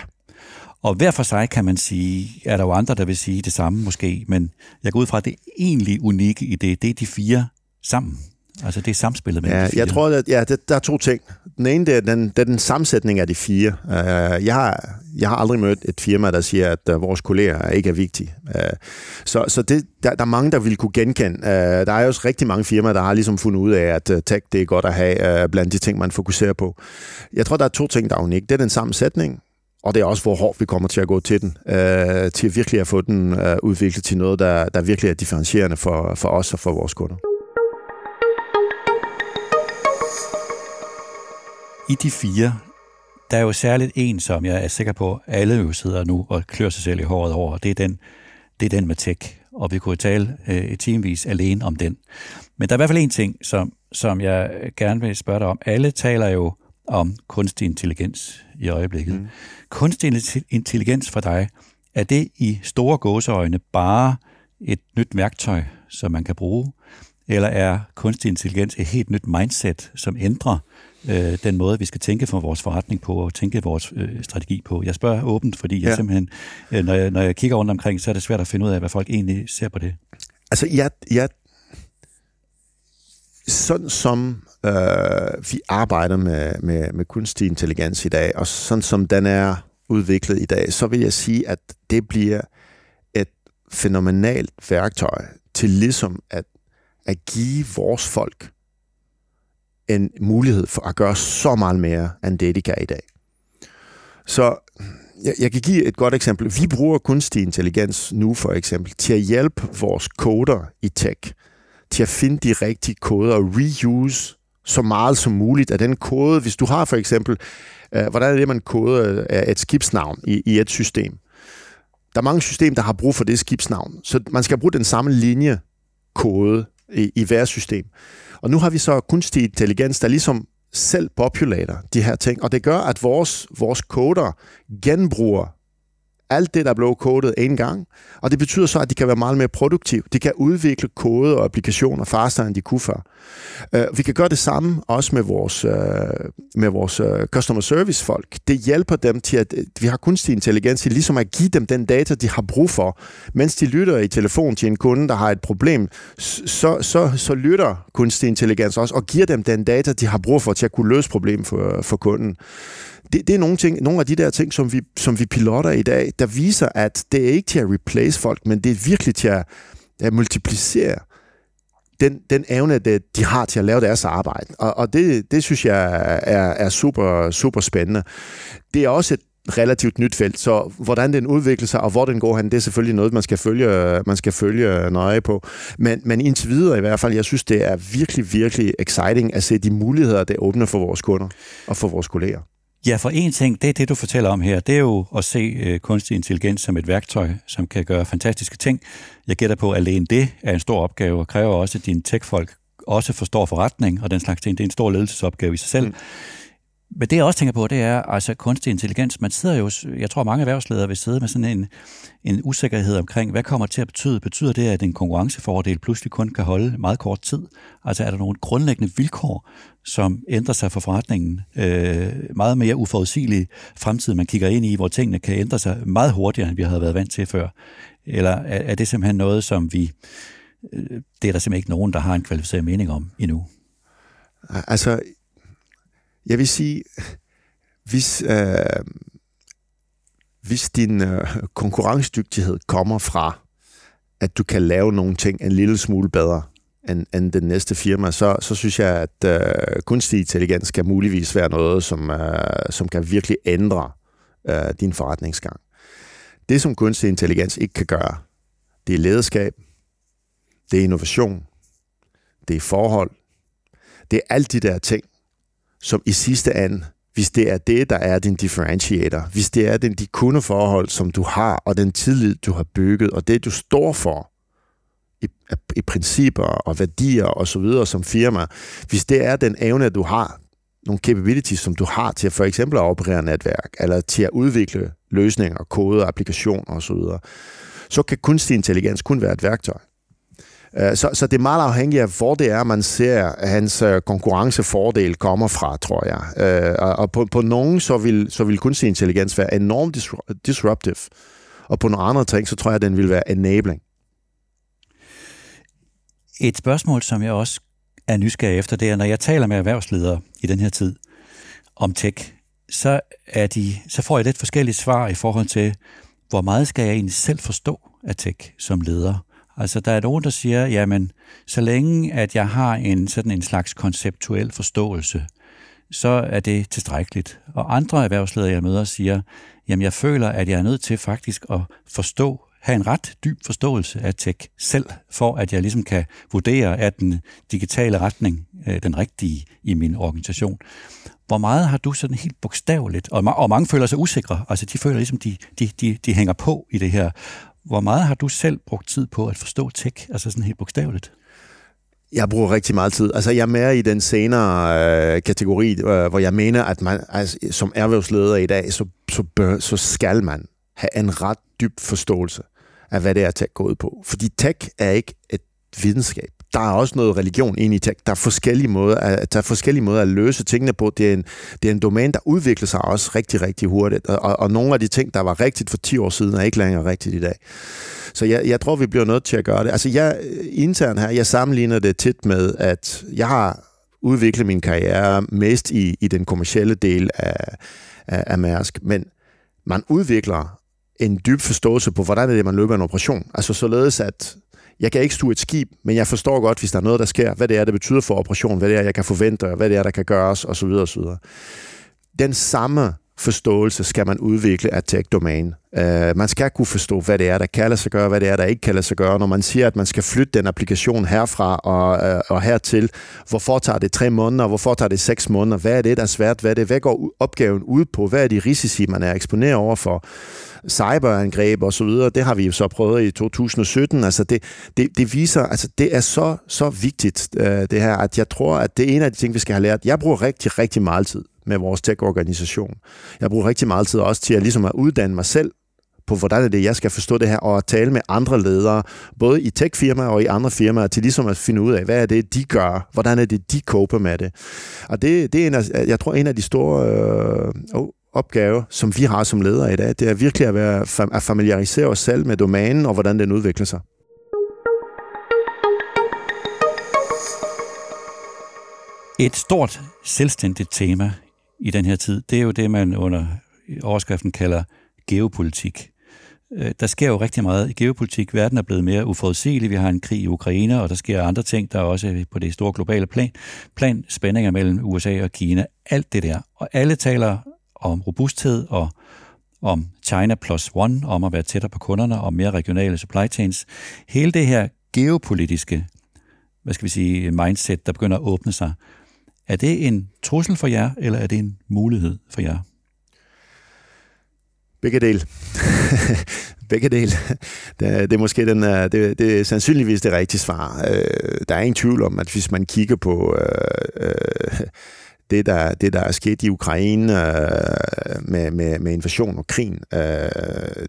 Og hver for sig kan man sige, er der jo andre, der vil sige det samme måske, men jeg går ud fra, at det egentlig unikke i det, det er de fire sammen. Altså det er samspillet mellem ja, de fire. Jeg tror, at ja, det, der er to ting. Den ene, det er den, det er den sammensætning af de fire. Uh, jeg, har, jeg har aldrig mødt et firma, der siger, at uh, vores kolleger ikke er vigtige. Uh, så så det, der, der er mange, der vil kunne genkende. Uh, der er også rigtig mange firmaer, der har ligesom fundet ud af, at uh, tech det er godt at have uh, blandt de ting, man fokuserer på. Jeg tror, der er to ting, der er unikke. Det er den sammensætning, og det er også, hvor hårdt vi kommer til at gå til den, øh, til virkelig at få den øh, udviklet til noget, der, der virkelig er differentierende for, for os og for vores kunder. I de fire, der er jo særligt en, som jeg er sikker på, alle jo sidder nu og klør sig selv i håret over, det er den, det er den med tech. Og vi kunne tale øh, teamvis alene om den. Men der er i hvert fald en ting, som, som jeg gerne vil spørge dig om. Alle taler jo om kunstig intelligens i øjeblikket. Mm. Kunstig intelligens for dig, er det i store gåseøjne bare et nyt værktøj, som man kan bruge, eller er kunstig intelligens et helt nyt mindset, som ændrer øh, den måde, vi skal tænke for vores forretning på og tænke vores øh, strategi på. Jeg spørger åbent, fordi ja. jeg simpelthen, øh, når, jeg, når jeg kigger rundt omkring, så er det svært at finde ud af, hvad folk egentlig ser på det. Altså, jeg, jeg sådan som øh, vi arbejder med, med, med kunstig intelligens i dag, og sådan som den er udviklet i dag, så vil jeg sige, at det bliver et fænomenalt værktøj til ligesom at, at give vores folk en mulighed for at gøre så meget mere, end det de kan i dag. Så jeg, jeg kan give et godt eksempel. Vi bruger kunstig intelligens nu for eksempel til at hjælpe vores koder i tech til at finde de rigtige koder og reuse så meget som muligt af den kode. Hvis du har for eksempel, øh, hvordan er det, man koder øh, et skibsnavn i, i et system? Der er mange systemer, der har brug for det skibsnavn, så man skal bruge den samme linje kode i, i hver system. Og nu har vi så kunstig intelligens, der ligesom selv populater de her ting, og det gør, at vores, vores koder genbruger alt det, der blev kodet en gang, og det betyder så, at de kan være meget mere produktive. De kan udvikle kode og applikationer faster, end de kunne før. Uh, vi kan gøre det samme også med vores, uh, med vores uh, customer service folk. Det hjælper dem til, at vi har kunstig intelligens til ligesom at give dem den data, de har brug for. Mens de lytter i telefon til en kunde, der har et problem, så, så, så lytter kunstig intelligens også og giver dem den data, de har brug for til at kunne løse problemet for, for kunden det, det er nogle, ting, nogle af de der ting, som vi, som vi piloter i dag, der viser, at det er ikke til at replace folk, men det er virkelig til at, at multiplicere den, den evne, det, de har til at lave deres arbejde. Og, og det, det synes jeg er, er super, super spændende. Det er også et relativt nyt felt, så hvordan den udvikler sig, og hvor den går hen, det er selvfølgelig noget, man skal følge, man skal følge nøje på. Men, men indtil videre i hvert fald, jeg synes, det er virkelig, virkelig exciting at se de muligheder, det åbner for vores kunder og for vores kolleger. Ja, for en ting, det er det, du fortæller om her, det er jo at se øh, kunstig intelligens som et værktøj, som kan gøre fantastiske ting. Jeg gætter på, at alene det er en stor opgave, og kræver også, at dine tech-folk også forstår forretning og den slags ting. Det er en stor ledelsesopgave i sig selv. Mm. Men det, jeg også tænker på, det er altså kunstig intelligens. Man sidder jo, jeg tror mange erhvervsledere vil sidde med sådan en, en usikkerhed omkring, hvad kommer til at betyde? Betyder det, at en konkurrencefordel pludselig kun kan holde meget kort tid? Altså er der nogle grundlæggende vilkår, som ændrer sig for forretningen? Øh, meget mere uforudsigelig fremtid, man kigger ind i, hvor tingene kan ændre sig meget hurtigere, end vi havde været vant til før. Eller er, er det simpelthen noget, som vi... Øh, det er der simpelthen ikke nogen, der har en kvalificeret mening om endnu. Altså, jeg vil sige, hvis, øh, hvis din øh, konkurrencedygtighed kommer fra, at du kan lave nogle ting en lille smule bedre end, end den næste firma, så, så synes jeg, at øh, kunstig intelligens kan muligvis være noget, som, øh, som kan virkelig ændre øh, din forretningsgang. Det, som kunstig intelligens ikke kan gøre, det er lederskab, det er innovation, det er forhold, det er alle de der ting, som i sidste ende, hvis det er det, der er din differentiator, hvis det er den, de kundeforhold, som du har, og den tillid, du har bygget, og det, du står for, i, i principper og værdier og så videre som firma, hvis det er den evne, du har, nogle capabilities, som du har til at for eksempel at operere netværk, eller til at udvikle løsninger, kode, applikationer osv., så kan kunstig intelligens kun være et værktøj. Øh, så, så det er meget afhængigt af, hvor det er, man ser, at hans øh, konkurrencefordel kommer fra, tror jeg. Øh, og på, på nogen, så vil, så vil kunstig intelligens være enormt disruptive. Og på nogle andre ting, så tror jeg, at den vil være enabling. Et spørgsmål, som jeg også er nysgerrig efter, det er, når jeg taler med erhvervsledere i den her tid om tech, så, er de, så får jeg lidt forskellige svar i forhold til, hvor meget skal jeg egentlig selv forstå af tech som leder? Altså, der er nogen, der siger, jamen, så længe at jeg har en sådan en slags konceptuel forståelse, så er det tilstrækkeligt. Og andre erhvervsledere, jeg møder, siger, jamen, jeg føler, at jeg er nødt til faktisk at forstå, have en ret dyb forståelse af tech selv, for at jeg ligesom kan vurdere, at den digitale retning den rigtige i min organisation. Hvor meget har du sådan helt bogstaveligt, og, og mange føler sig usikre, altså de føler ligesom, de, de, de, de hænger på i det her, hvor meget har du selv brugt tid på at forstå tech, altså sådan helt bogstaveligt? Jeg bruger rigtig meget tid. Altså, jeg er mere i den senere øh, kategori, øh, hvor jeg mener, at man altså, som erhvervsleder i dag, så, så, bør, så skal man have en ret dyb forståelse af, hvad det er, tech går ud på. Fordi tech er ikke et videnskab. Der er også noget religion ind i tech. Der er forskellige måder at, der er forskellige måder at løse tingene på. Det er, en, det er en domæne, der udvikler sig også rigtig, rigtig hurtigt. Og, og nogle af de ting, der var rigtigt for 10 år siden, er ikke længere rigtigt i dag. Så jeg, jeg tror, vi bliver nødt til at gøre det. Altså jeg internt her, jeg sammenligner det tit med, at jeg har udviklet min karriere mest i, i den kommercielle del af, af, af Mærsk, men man udvikler en dyb forståelse på, hvordan er det, man løber en operation. Altså således, at jeg kan ikke stue et skib, men jeg forstår godt, hvis der er noget, der sker, hvad det er, det betyder for operationen, hvad det er, jeg kan forvente, hvad det er, der kan gøres, osv. osv. Den samme forståelse skal man udvikle af tech domain. Uh, øh, man skal kunne forstå, hvad det er, der kan lade sig gøre, hvad det er, der ikke kan lade sig gøre. Når man siger, at man skal flytte den applikation herfra og, uh, og hertil, hvorfor tager det tre måneder, hvorfor tager det seks måneder, hvad er det, der er svært, hvad, er det, hvad går opgaven ud på, hvad er de risici, man er eksponeret over for, cyberangreb osv., så det har vi jo så prøvet i 2017. Altså det, det, det viser, altså det er så, så vigtigt, uh, det her, at jeg tror, at det er en af de ting, vi skal have lært. Jeg bruger rigtig, rigtig meget tid med vores tech-organisation. Jeg bruger rigtig meget tid også til at, ligesom at uddanne mig selv på, hvordan er det, jeg skal forstå det her, og at tale med andre ledere, både i tech-firmaer og i andre firmaer, til ligesom at finde ud af, hvad er det, de gør, hvordan er det, de coper med det. Og det, det er en af, jeg tror, en af de store øh, opgaver, som vi har som ledere i dag, det er virkelig at, være, at familiarisere os selv med domænen, og hvordan den udvikler sig. Et stort selvstændigt tema i den her tid, det er jo det, man under overskriften kalder geopolitik. Øh, der sker jo rigtig meget i geopolitik. Verden er blevet mere uforudsigelig. Vi har en krig i Ukraine, og der sker andre ting, der er også på det store globale plan. Plan spændinger mellem USA og Kina. Alt det der. Og alle taler om robusthed og om China plus one, om at være tættere på kunderne, og mere regionale supply chains. Hele det her geopolitiske, hvad skal vi sige, mindset, der begynder at åbne sig, er det en trussel for jer, eller er det en mulighed for jer? Begge del. Begge del. Det, det er måske den, øh, det, det er sandsynligvis det rigtige svar. Øh, der er ingen tvivl om, at hvis man kigger på øh, øh, det, der, det, der er sket i Ukraine øh, med, med, med invasion og krigen,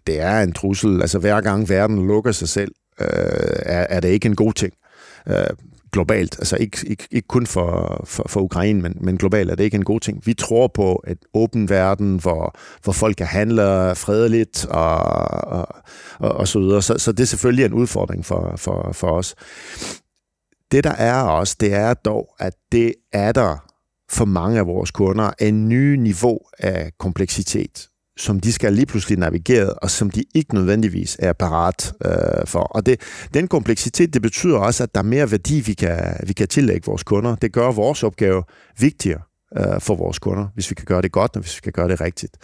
det er en trussel. Altså hver gang verden lukker sig selv, er, er det ikke en god ting globalt, altså ikke, ikke, ikke kun for, for, for Ukraine, men, men globalt er det ikke en god ting. Vi tror på et åben verden, hvor, hvor folk kan handle fredeligt og, og, og, og så videre. Så, så det er selvfølgelig en udfordring for, for, for os. Det der er også, det er dog, at det er der for mange af vores kunder en ny niveau af kompleksitet som de skal lige pludselig navigere, og som de ikke nødvendigvis er parat øh, for. Og det, den kompleksitet, det betyder også, at der er mere værdi, vi kan, vi kan tillægge vores kunder. Det gør vores opgave vigtigere øh, for vores kunder, hvis vi kan gøre det godt, og hvis vi kan gøre det rigtigt.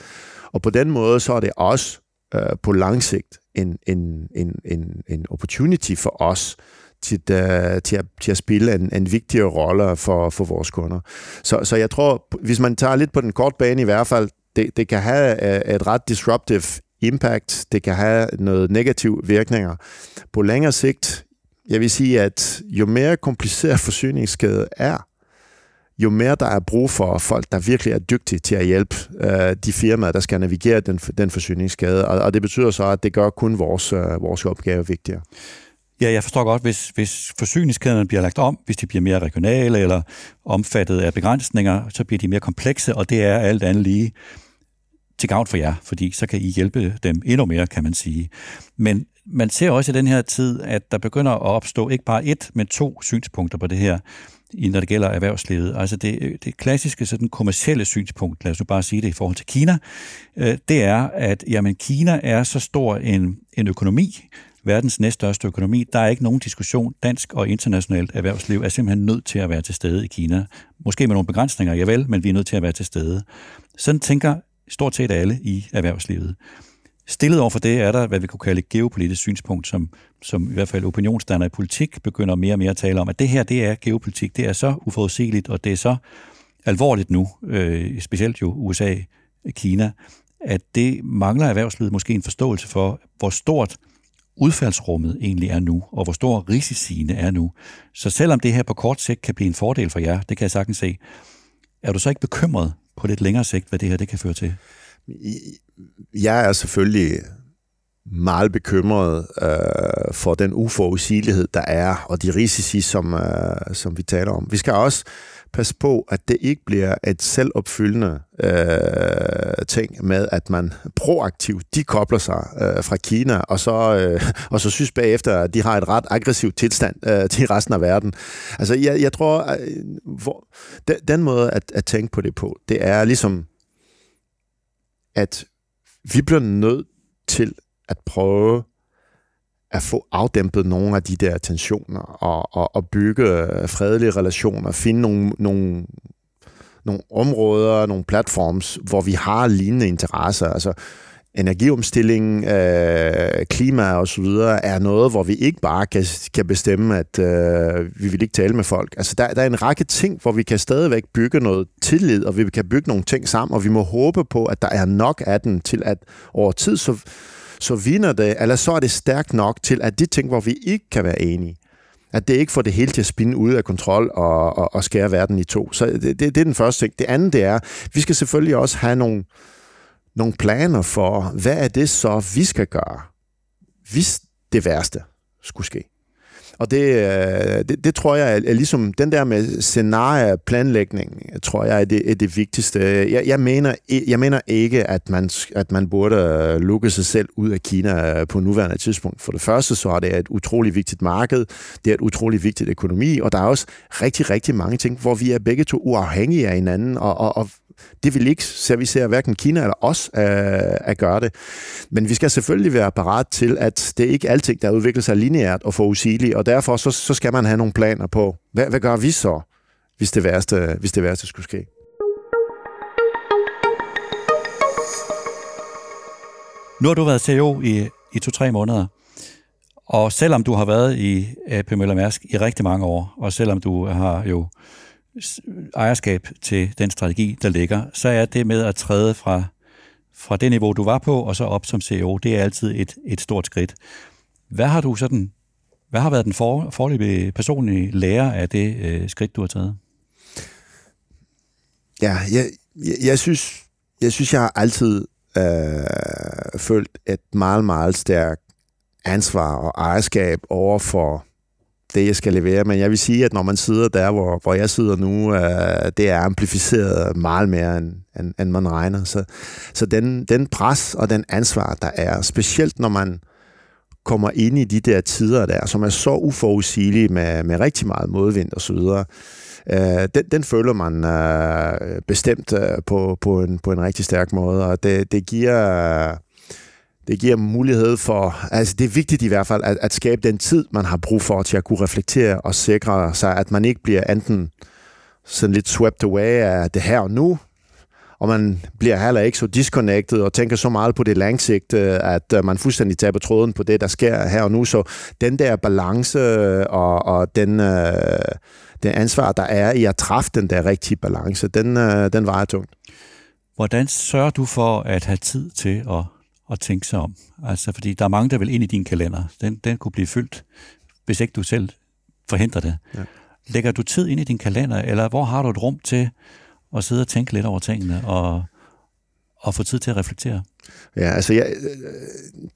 Og på den måde, så er det også øh, på lang sigt en, en, en, en, en opportunity for os til, uh, til, at, til at spille en, en vigtigere rolle for, for vores kunder. Så, så jeg tror, hvis man tager lidt på den korte bane i hvert fald, det, det kan have øh, et ret disruptive impact, det kan have noget negative virkninger. På længere sigt, jeg vil sige, at jo mere kompliceret forsyningskæde er, jo mere der er brug for folk, der virkelig er dygtige til at hjælpe øh, de firmaer, der skal navigere den, den forsyningskæde. Og, og det betyder så, at det gør kun vores, øh, vores opgave vigtigere. Ja, jeg forstår godt, hvis, hvis forsyningskæderne bliver lagt om, hvis de bliver mere regionale eller omfattet af begrænsninger, så bliver de mere komplekse, og det er alt andet lige til gavn for jer, fordi så kan I hjælpe dem endnu mere, kan man sige. Men man ser også i den her tid, at der begynder at opstå ikke bare et, men to synspunkter på det her, når det gælder erhvervslivet. Altså det, det klassiske sådan kommercielle synspunkt, lad os nu bare sige det i forhold til Kina, øh, det er, at jamen, Kina er så stor en, en økonomi, verdens næststørste økonomi. Der er ikke nogen diskussion. Dansk og internationalt erhvervsliv er simpelthen nødt til at være til stede i Kina. Måske med nogle begrænsninger, ja vel, men vi er nødt til at være til stede. Sådan tænker stort set alle i erhvervslivet. Stillet over for det er der, hvad vi kunne kalde et geopolitisk synspunkt, som, som i hvert fald opinionsdannere i politik begynder mere og mere at tale om, at det her, det er geopolitik, det er så uforudsigeligt, og det er så alvorligt nu, øh, specielt jo USA, Kina, at det mangler erhvervslivet måske en forståelse for, hvor stort udfaldsrummet egentlig er nu, og hvor stor risiciene er nu. Så selvom det her på kort sigt kan blive en fordel for jer, det kan jeg sagtens se, er du så ikke bekymret på lidt længere sigt, hvad det her det kan føre til? Jeg er selvfølgelig meget bekymret øh, for den uforudsigelighed, der er, og de risici, som, øh, som vi taler om. Vi skal også passe på, at det ikke bliver et selvopfyldende øh, ting med, at man proaktivt de kobler sig øh, fra Kina, og så, øh, og så synes bagefter, at de har et ret aggressivt tilstand øh, til resten af verden. Altså, jeg, jeg tror, at, øh, hvor, den, den måde at, at tænke på det på, det er ligesom, at vi bliver nødt til at prøve at få afdæmpet nogle af de der tensioner og, og, og bygge øh, fredelige relationer, finde nogle, nogle, nogle områder, nogle platforms, hvor vi har lignende interesser. Altså energiomstilling, øh, klima og så videre, er noget, hvor vi ikke bare kan, kan bestemme, at øh, vi vil ikke tale med folk. Altså der, der er en række ting, hvor vi kan stadigvæk bygge noget tillid, og vi kan bygge nogle ting sammen, og vi må håbe på, at der er nok af den til, at over tid, så så vinder det, eller så er det stærkt nok til, at de ting, hvor vi ikke kan være enige, at det ikke får det hele til at spinde ud af kontrol og, og, og skære verden i to. Så det, det, det er den første ting. Det andet det er, vi skal selvfølgelig også have nogle, nogle planer for, hvad er det så, vi skal gøre, hvis det værste skulle ske. Og det, øh, det, det tror jeg er ligesom, den der med scenarieplanlægning, tror jeg er det, er det vigtigste. Jeg, jeg, mener, jeg mener ikke, at man, at man burde øh, lukke sig selv ud af Kina øh, på nuværende tidspunkt. For det første, så er det et utrolig vigtigt marked, det er et utrolig vigtigt økonomi, og der er også rigtig, rigtig mange ting, hvor vi er begge to uafhængige af hinanden, og, og, og det vil ikke servicere hverken Kina eller os øh, at gøre det. Men vi skal selvfølgelig være parat til, at det er ikke alting, der udvikler sig lineært og forudsigeligt, og derfor så, så skal man have nogle planer på, hvad, hvad gør vi så, hvis det værste, hvis det værste skulle ske? Nu har du været CEO i, i to-tre måneder, og selvom du har været i AP Møller Mærsk i rigtig mange år, og selvom du har jo ejerskab til den strategi, der ligger, så er det med at træde fra, fra det niveau, du var på, og så op som CEO, det er altid et, et stort skridt. Hvad har du sådan, hvad har været den for, forløbige personlige lære af det øh, skridt, du har taget? Ja, jeg, jeg, jeg synes, jeg synes, jeg har altid øh, følt et meget, meget stærkt ansvar og ejerskab over for det, jeg skal levere. Men jeg vil sige, at når man sidder der, hvor, hvor jeg sidder nu, øh, det er amplificeret meget mere, end, end, end man regner. Så, så den, den pres og den ansvar, der er, specielt når man kommer ind i de der tider der, som er så uforudsigelige med, med rigtig meget modvind og så videre, øh, den, den føler man øh, bestemt øh, på, på, en, på en rigtig stærk måde, og det, det giver... Øh, det giver mulighed for, altså det er vigtigt i hvert fald, at, at skabe den tid, man har brug for til at kunne reflektere og sikre sig, at man ikke bliver enten sådan lidt swept away af det her og nu, og man bliver heller ikke så disconnected og tænker så meget på det langsigt, at øh, man fuldstændig taber tråden på det, der sker her og nu. Så den der balance øh, og, og den, øh, den ansvar, der er i at træffe den der rigtige balance, den, øh, den vejer tungt. Hvordan sørger du for at have tid til at at tænke sig om. Altså, fordi der er mange, der vil ind i din kalender. Den, den kunne blive fyldt, hvis ikke du selv forhindrer det. Ja. Lægger du tid ind i din kalender, eller hvor har du et rum til at sidde og tænke lidt over tingene, og, og få tid til at reflektere? Ja, altså ja,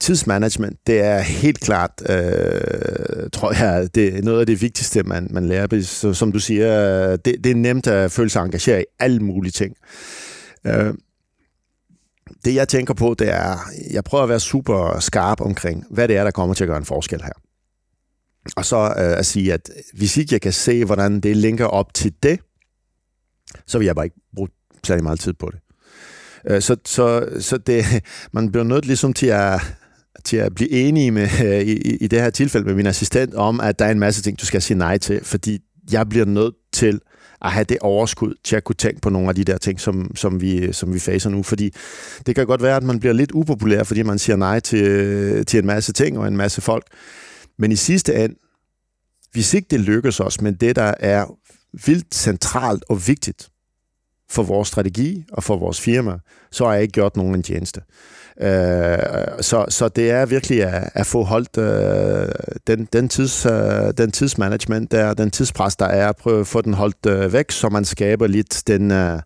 tidsmanagement, det er helt klart, øh, tror jeg, det er noget af det vigtigste, man, man lærer. Så, som du siger, det, det er nemt at føle sig engageret i alle mulige ting. Øh, det jeg tænker på, det er, jeg prøver at være super skarp omkring, hvad det er, der kommer til at gøre en forskel her. Og så øh, at sige, at hvis ikke jeg kan se, hvordan det linker op til det, så vil jeg bare ikke bruge særlig meget tid på det. Øh, så, så, så det, man bliver nødt ligesom til at, til at blive enige med, øh, i, i det her tilfælde med min assistent om, at der er en masse ting, du skal sige nej til, fordi jeg bliver nødt til at have det overskud til at kunne tænke på nogle af de der ting, som, som, vi, som vi facer nu. Fordi det kan godt være, at man bliver lidt upopulær, fordi man siger nej til, til en masse ting og en masse folk. Men i sidste ende, hvis ikke det lykkes os men det, der er vildt centralt og vigtigt for vores strategi og for vores firma, så har jeg ikke gjort nogen en tjeneste. Øh, så, så det er virkelig at, at få holdt øh, den, den, tids, øh, den tidsmanagement, der, den tidspres, der er, at prøve at få den holdt øh, væk, så man skaber lidt den... Øh,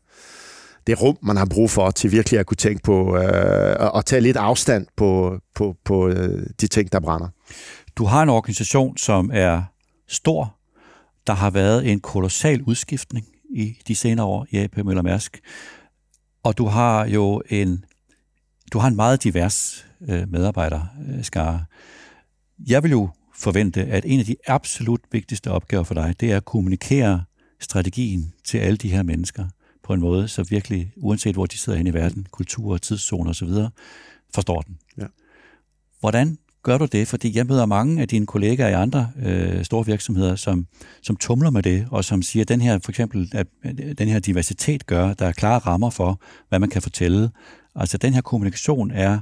det rum, man har brug for til virkelig at kunne tænke på øh, og tage lidt afstand på, på, på øh, de ting, der brænder. Du har en organisation, som er stor. Der har været en kolossal udskiftning i de senere år i AP Møller Mærsk. Og du har jo en, du har en meget divers øh, medarbejderskare. Jeg vil jo forvente, at en af de absolut vigtigste opgaver for dig, det er at kommunikere strategien til alle de her mennesker på en måde, så virkelig, uanset hvor de sidder inde i verden, kultur, tidszoner osv., forstår den. Ja. Hvordan gør du det? Fordi jeg møder mange af dine kollegaer i andre øh, store virksomheder, som, som tumler med det, og som siger, at den her, for eksempel, at den her diversitet gør, der er klare rammer for, hvad man kan fortælle. Altså den her kommunikation er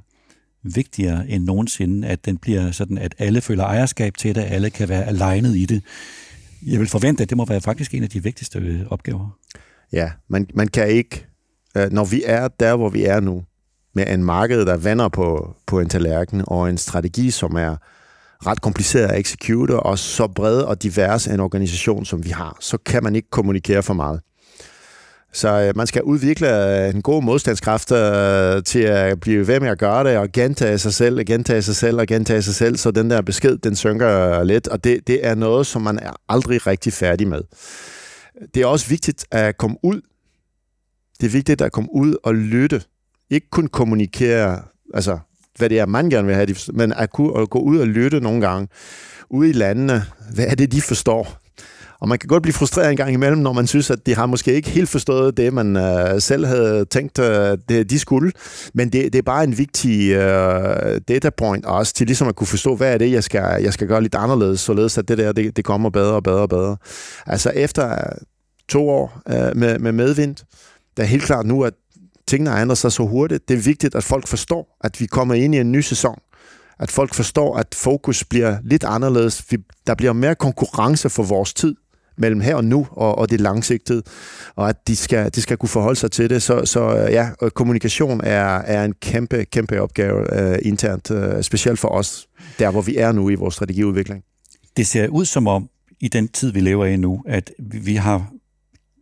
vigtigere end nogensinde, at den bliver sådan, at alle føler ejerskab til det, alle kan være alignet i det. Jeg vil forvente, at det må være faktisk en af de vigtigste øh, opgaver. Ja, man, man kan ikke, øh, når vi er der, hvor vi er nu, med en marked, der vender på, på en tallerken, og en strategi, som er ret kompliceret at execute, og så bred og divers en organisation, som vi har, så kan man ikke kommunikere for meget. Så øh, man skal udvikle øh, en god modstandskraft øh, til at blive ved med at gøre det, og gentage sig selv, og gentage sig selv, og gentage sig selv, så den der besked, den synker øh, lidt, og det, det er noget, som man er aldrig rigtig færdig med. Det er også vigtigt at komme ud. Det er vigtigt at komme ud og lytte. Ikke kun kommunikere, altså hvad det er, man gerne vil have, men at, kunne, at gå ud og lytte nogle gange. Ude i landene, hvad er det, de forstår? Og man kan godt blive frustreret en gang imellem, når man synes, at de har måske ikke helt forstået det, man øh, selv havde tænkt, øh, det, de skulle. Men det, det er bare en vigtig øh, data point også, til ligesom at kunne forstå, hvad er det, jeg skal, jeg skal gøre lidt anderledes, således at det der, det, det kommer bedre og bedre og bedre. Altså efter øh, to år øh, med, med medvind, der er helt klart nu, at tingene har ændret sig så hurtigt. Det er vigtigt, at folk forstår, at vi kommer ind i en ny sæson at folk forstår, at fokus bliver lidt anderledes. Der bliver mere konkurrence for vores tid mellem her og nu og, og det langsigtede, og at de skal, de skal kunne forholde sig til det. Så, så øh, ja, kommunikation er, er en kæmpe, kæmpe opgave uh, internt, uh, specielt for os, der hvor vi er nu i vores strategiudvikling. Det ser ud som om, i den tid, vi lever i nu, at vi har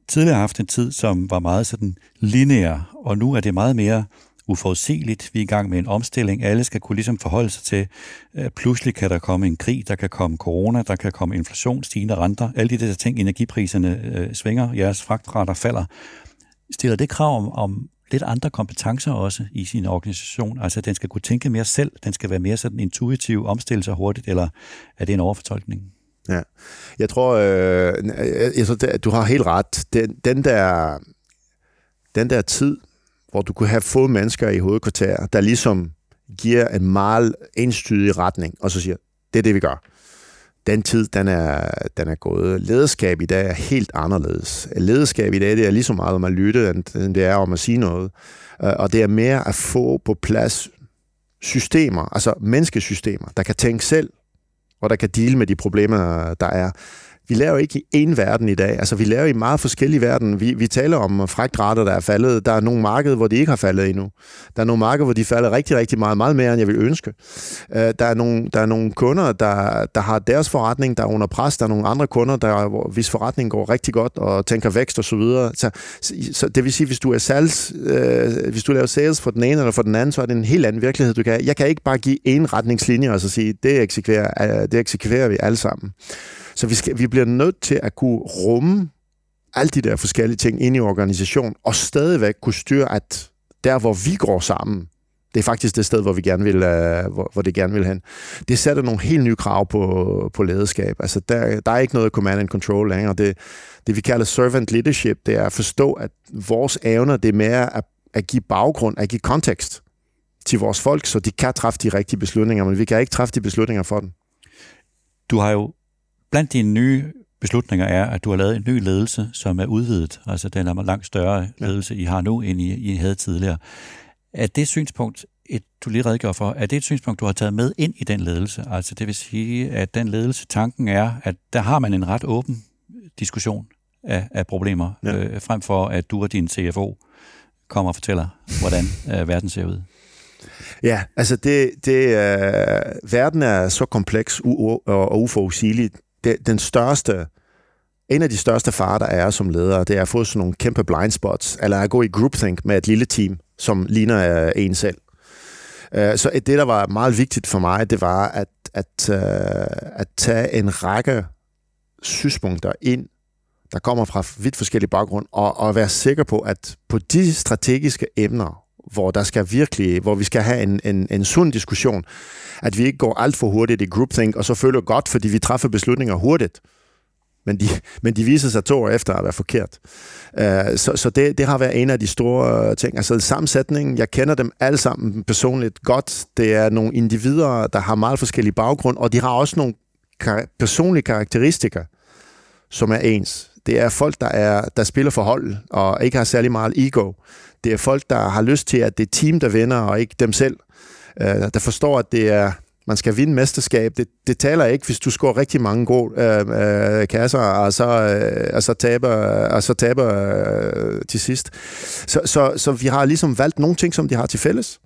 tidligere haft en tid, som var meget sådan lineær, og nu er det meget mere uforudsigeligt. Vi er i gang med en omstilling. Alle skal kunne ligesom forholde sig til, at pludselig kan der komme en krig, der kan komme corona, der kan komme inflation, stigende renter. Alle de der ting, energipriserne øh, svinger, jeres fragtrater falder. Stiller det krav om, om lidt andre kompetencer også i sin organisation? Altså, den skal kunne tænke mere selv, den skal være mere sådan intuitiv, omstille sig hurtigt, eller er det en overfortolkning? Ja, jeg tror, øh, jeg, jeg du har helt ret. Den, den, der, den der tid, hvor du kunne have få mennesker i hovedkvarter, der ligesom giver en meget enstydig retning, og så siger, det er det, vi gør. Den tid, den er, den er gået. Lederskab i dag er helt anderledes. Lederskab i dag, det er lige så meget om at lytte, end det er om at sige noget. Øh, og det er mere at få på plads systemer, altså menneskesystemer, der kan tænke selv, og der kan dele med de problemer, der er vi laver ikke i én verden i dag. Altså, vi laver i meget forskellige verden. Vi, vi taler om fragtrater, der er faldet. Der er nogle markeder, hvor de ikke har faldet endnu. Der er nogle markeder, hvor de falder rigtig, rigtig meget, meget mere, end jeg vil ønske. Uh, der, er nogle, der er nogle kunder, der, der har deres forretning, der er under pres. Der er nogle andre kunder, der, hvor, hvis forretning går rigtig godt og tænker vækst og så videre. Så, så det vil sige, hvis du er sales, uh, hvis du laver sales for den ene eller for den anden, så er det en helt anden virkelighed. Du kan, jeg kan ikke bare give én retningslinje og så sige, det eksekverer, øh, det eksekverer vi alle sammen. Så vi, skal, vi bliver nødt til at kunne rumme alle de der forskellige ting ind i organisationen, og stadigvæk kunne styre, at der, hvor vi går sammen, det er faktisk det sted, hvor vi gerne vil, øh, hvor, hvor det gerne vil hen. Det sætter nogle helt nye krav på, på lederskab. Altså, der, der er ikke noget command and control længere. Det, det, vi kalder servant leadership, det er at forstå, at vores evner, det er mere at, at give baggrund, at give kontekst til vores folk, så de kan træffe de rigtige beslutninger, men vi kan ikke træffe de beslutninger for dem. Du har jo Blandt dine nye beslutninger er, at du har lavet en ny ledelse, som er udvidet. Altså den er langt større ledelse, I har nu, end I, I havde tidligere. Er det synspunkt, et, du lige redegør for, er det et synspunkt, du har taget med ind i den ledelse? Altså det vil sige, at den ledelse, tanken er, at der har man en ret åben diskussion af, af problemer, ja. øh, frem for at du og din CFO kommer og fortæller, hvordan øh, verden ser ud. Ja, altså det, det øh, verden er så kompleks u- og uforudsigelig det, den største, en af de største farer, der er som leder, det er at få sådan nogle kæmpe blind spots, eller at gå i groupthink med et lille team, som ligner øh, en selv. Øh, så det, der var meget vigtigt for mig, det var at, at, øh, at tage en række synspunkter ind, der kommer fra vidt forskellige baggrund, og, og være sikker på, at på de strategiske emner, hvor der skal virkelig, hvor vi skal have en, en, en sund diskussion, at vi ikke går alt for hurtigt i groupthink, og så føler godt, fordi vi træffer beslutninger hurtigt. Men de, men de viser sig to år efter at være forkert. Uh, så så det, det har været en af de store øh, ting. Altså sammensætningen, jeg kender dem alle sammen personligt godt. Det er nogle individer, der har meget forskellige baggrund, og de har også nogle kar- personlige karakteristikker, som er ens. Det er folk, der, er, der spiller for hold, og ikke har særlig meget ego. Det er folk, der har lyst til, at det er team, der vinder, og ikke dem selv. Øh, der forstår, at det er man skal vinde mesterskab. Det, det taler ikke, hvis du scorer rigtig mange gode øh, øh, kasser, og så, øh, og så taber, og så taber øh, til sidst. Så, så, så vi har ligesom valgt nogle ting, som de har til fælles,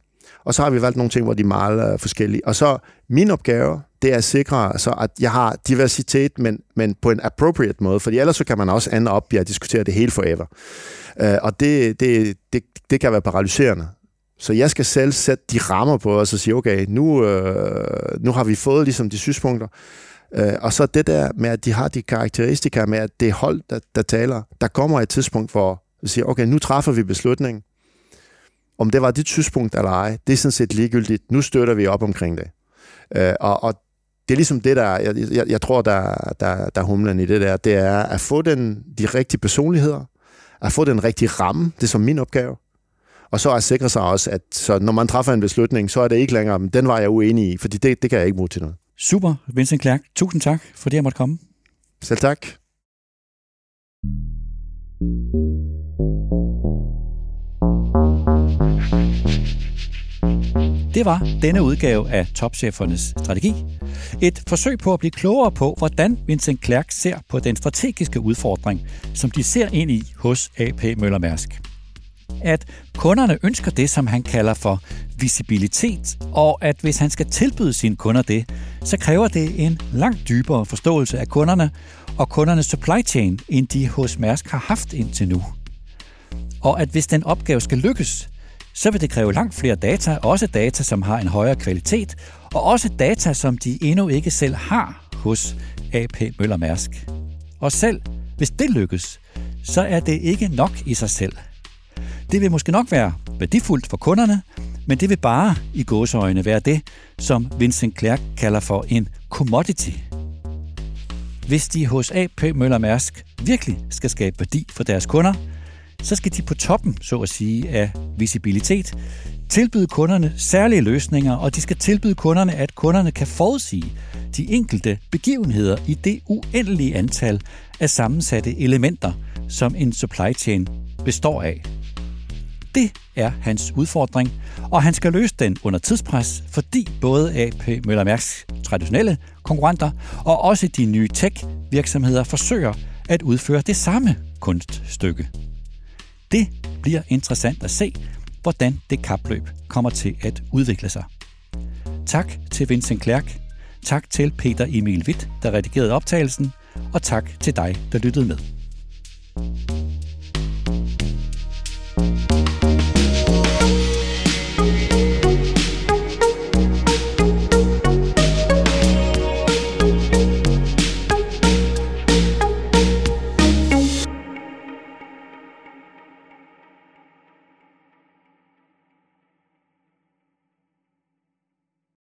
og så har vi valgt nogle ting, hvor de er meget øh, forskellige. Og så min opgave, det er at sikre, så at jeg har diversitet, men, men på en appropriate måde, fordi ellers så kan man også ende op i at diskutere det hele forever. Uh, og det, det, det, det kan være paralyserende. Så jeg skal selv sætte de rammer på, og så sige, okay, nu, øh, nu har vi fået ligesom de synspunkter. Øh, og så det der med, at de har de karakteristika med, at det er hold, der, der taler. Der kommer et tidspunkt, hvor vi siger, okay, nu træffer vi beslutningen. Om det var dit synspunkt eller ej, det er sådan set ligegyldigt. Nu støtter vi op omkring det. Øh, og, og det er ligesom det, der, jeg, jeg, jeg tror, der, der, der er humlen i det der, det er at få den, de rigtige personligheder, at få den rigtige ramme, det er som min opgave, og så at sikre sig også, at så når man træffer en beslutning, så er det ikke længere, den var jeg uenig i, fordi det, det kan jeg ikke bruge til noget. Super, Vincent Klerk. Tusind tak, fordi jeg måtte komme. Selv tak. Det var denne udgave af Topchefernes Strategi. Et forsøg på at blive klogere på, hvordan Vincent Klerk ser på den strategiske udfordring, som de ser ind i hos AP Møller Mærsk at kunderne ønsker det, som han kalder for visibilitet, og at hvis han skal tilbyde sine kunder det, så kræver det en langt dybere forståelse af kunderne og kundernes supply chain, end de hos Mærsk har haft indtil nu. Og at hvis den opgave skal lykkes, så vil det kræve langt flere data, også data, som har en højere kvalitet, og også data, som de endnu ikke selv har hos AP Møller Mærsk. Og selv hvis det lykkes, så er det ikke nok i sig selv – det vil måske nok være værdifuldt for kunderne, men det vil bare i gåseøjne være det, som Vincent Clerc kalder for en commodity. Hvis de hos AP Møller Mærsk virkelig skal skabe værdi for deres kunder, så skal de på toppen, så at sige, af visibilitet, tilbyde kunderne særlige løsninger, og de skal tilbyde kunderne, at kunderne kan forudsige de enkelte begivenheder i det uendelige antal af sammensatte elementer, som en supply chain består af. Det er hans udfordring, og han skal løse den under tidspres, fordi både AP Møller Mærks traditionelle konkurrenter og også de nye tech-virksomheder forsøger at udføre det samme kunststykke. Det bliver interessant at se, hvordan det kapløb kommer til at udvikle sig. Tak til Vincent Klerk, tak til Peter Emil Witt, der redigerede optagelsen, og tak til dig, der lyttede med.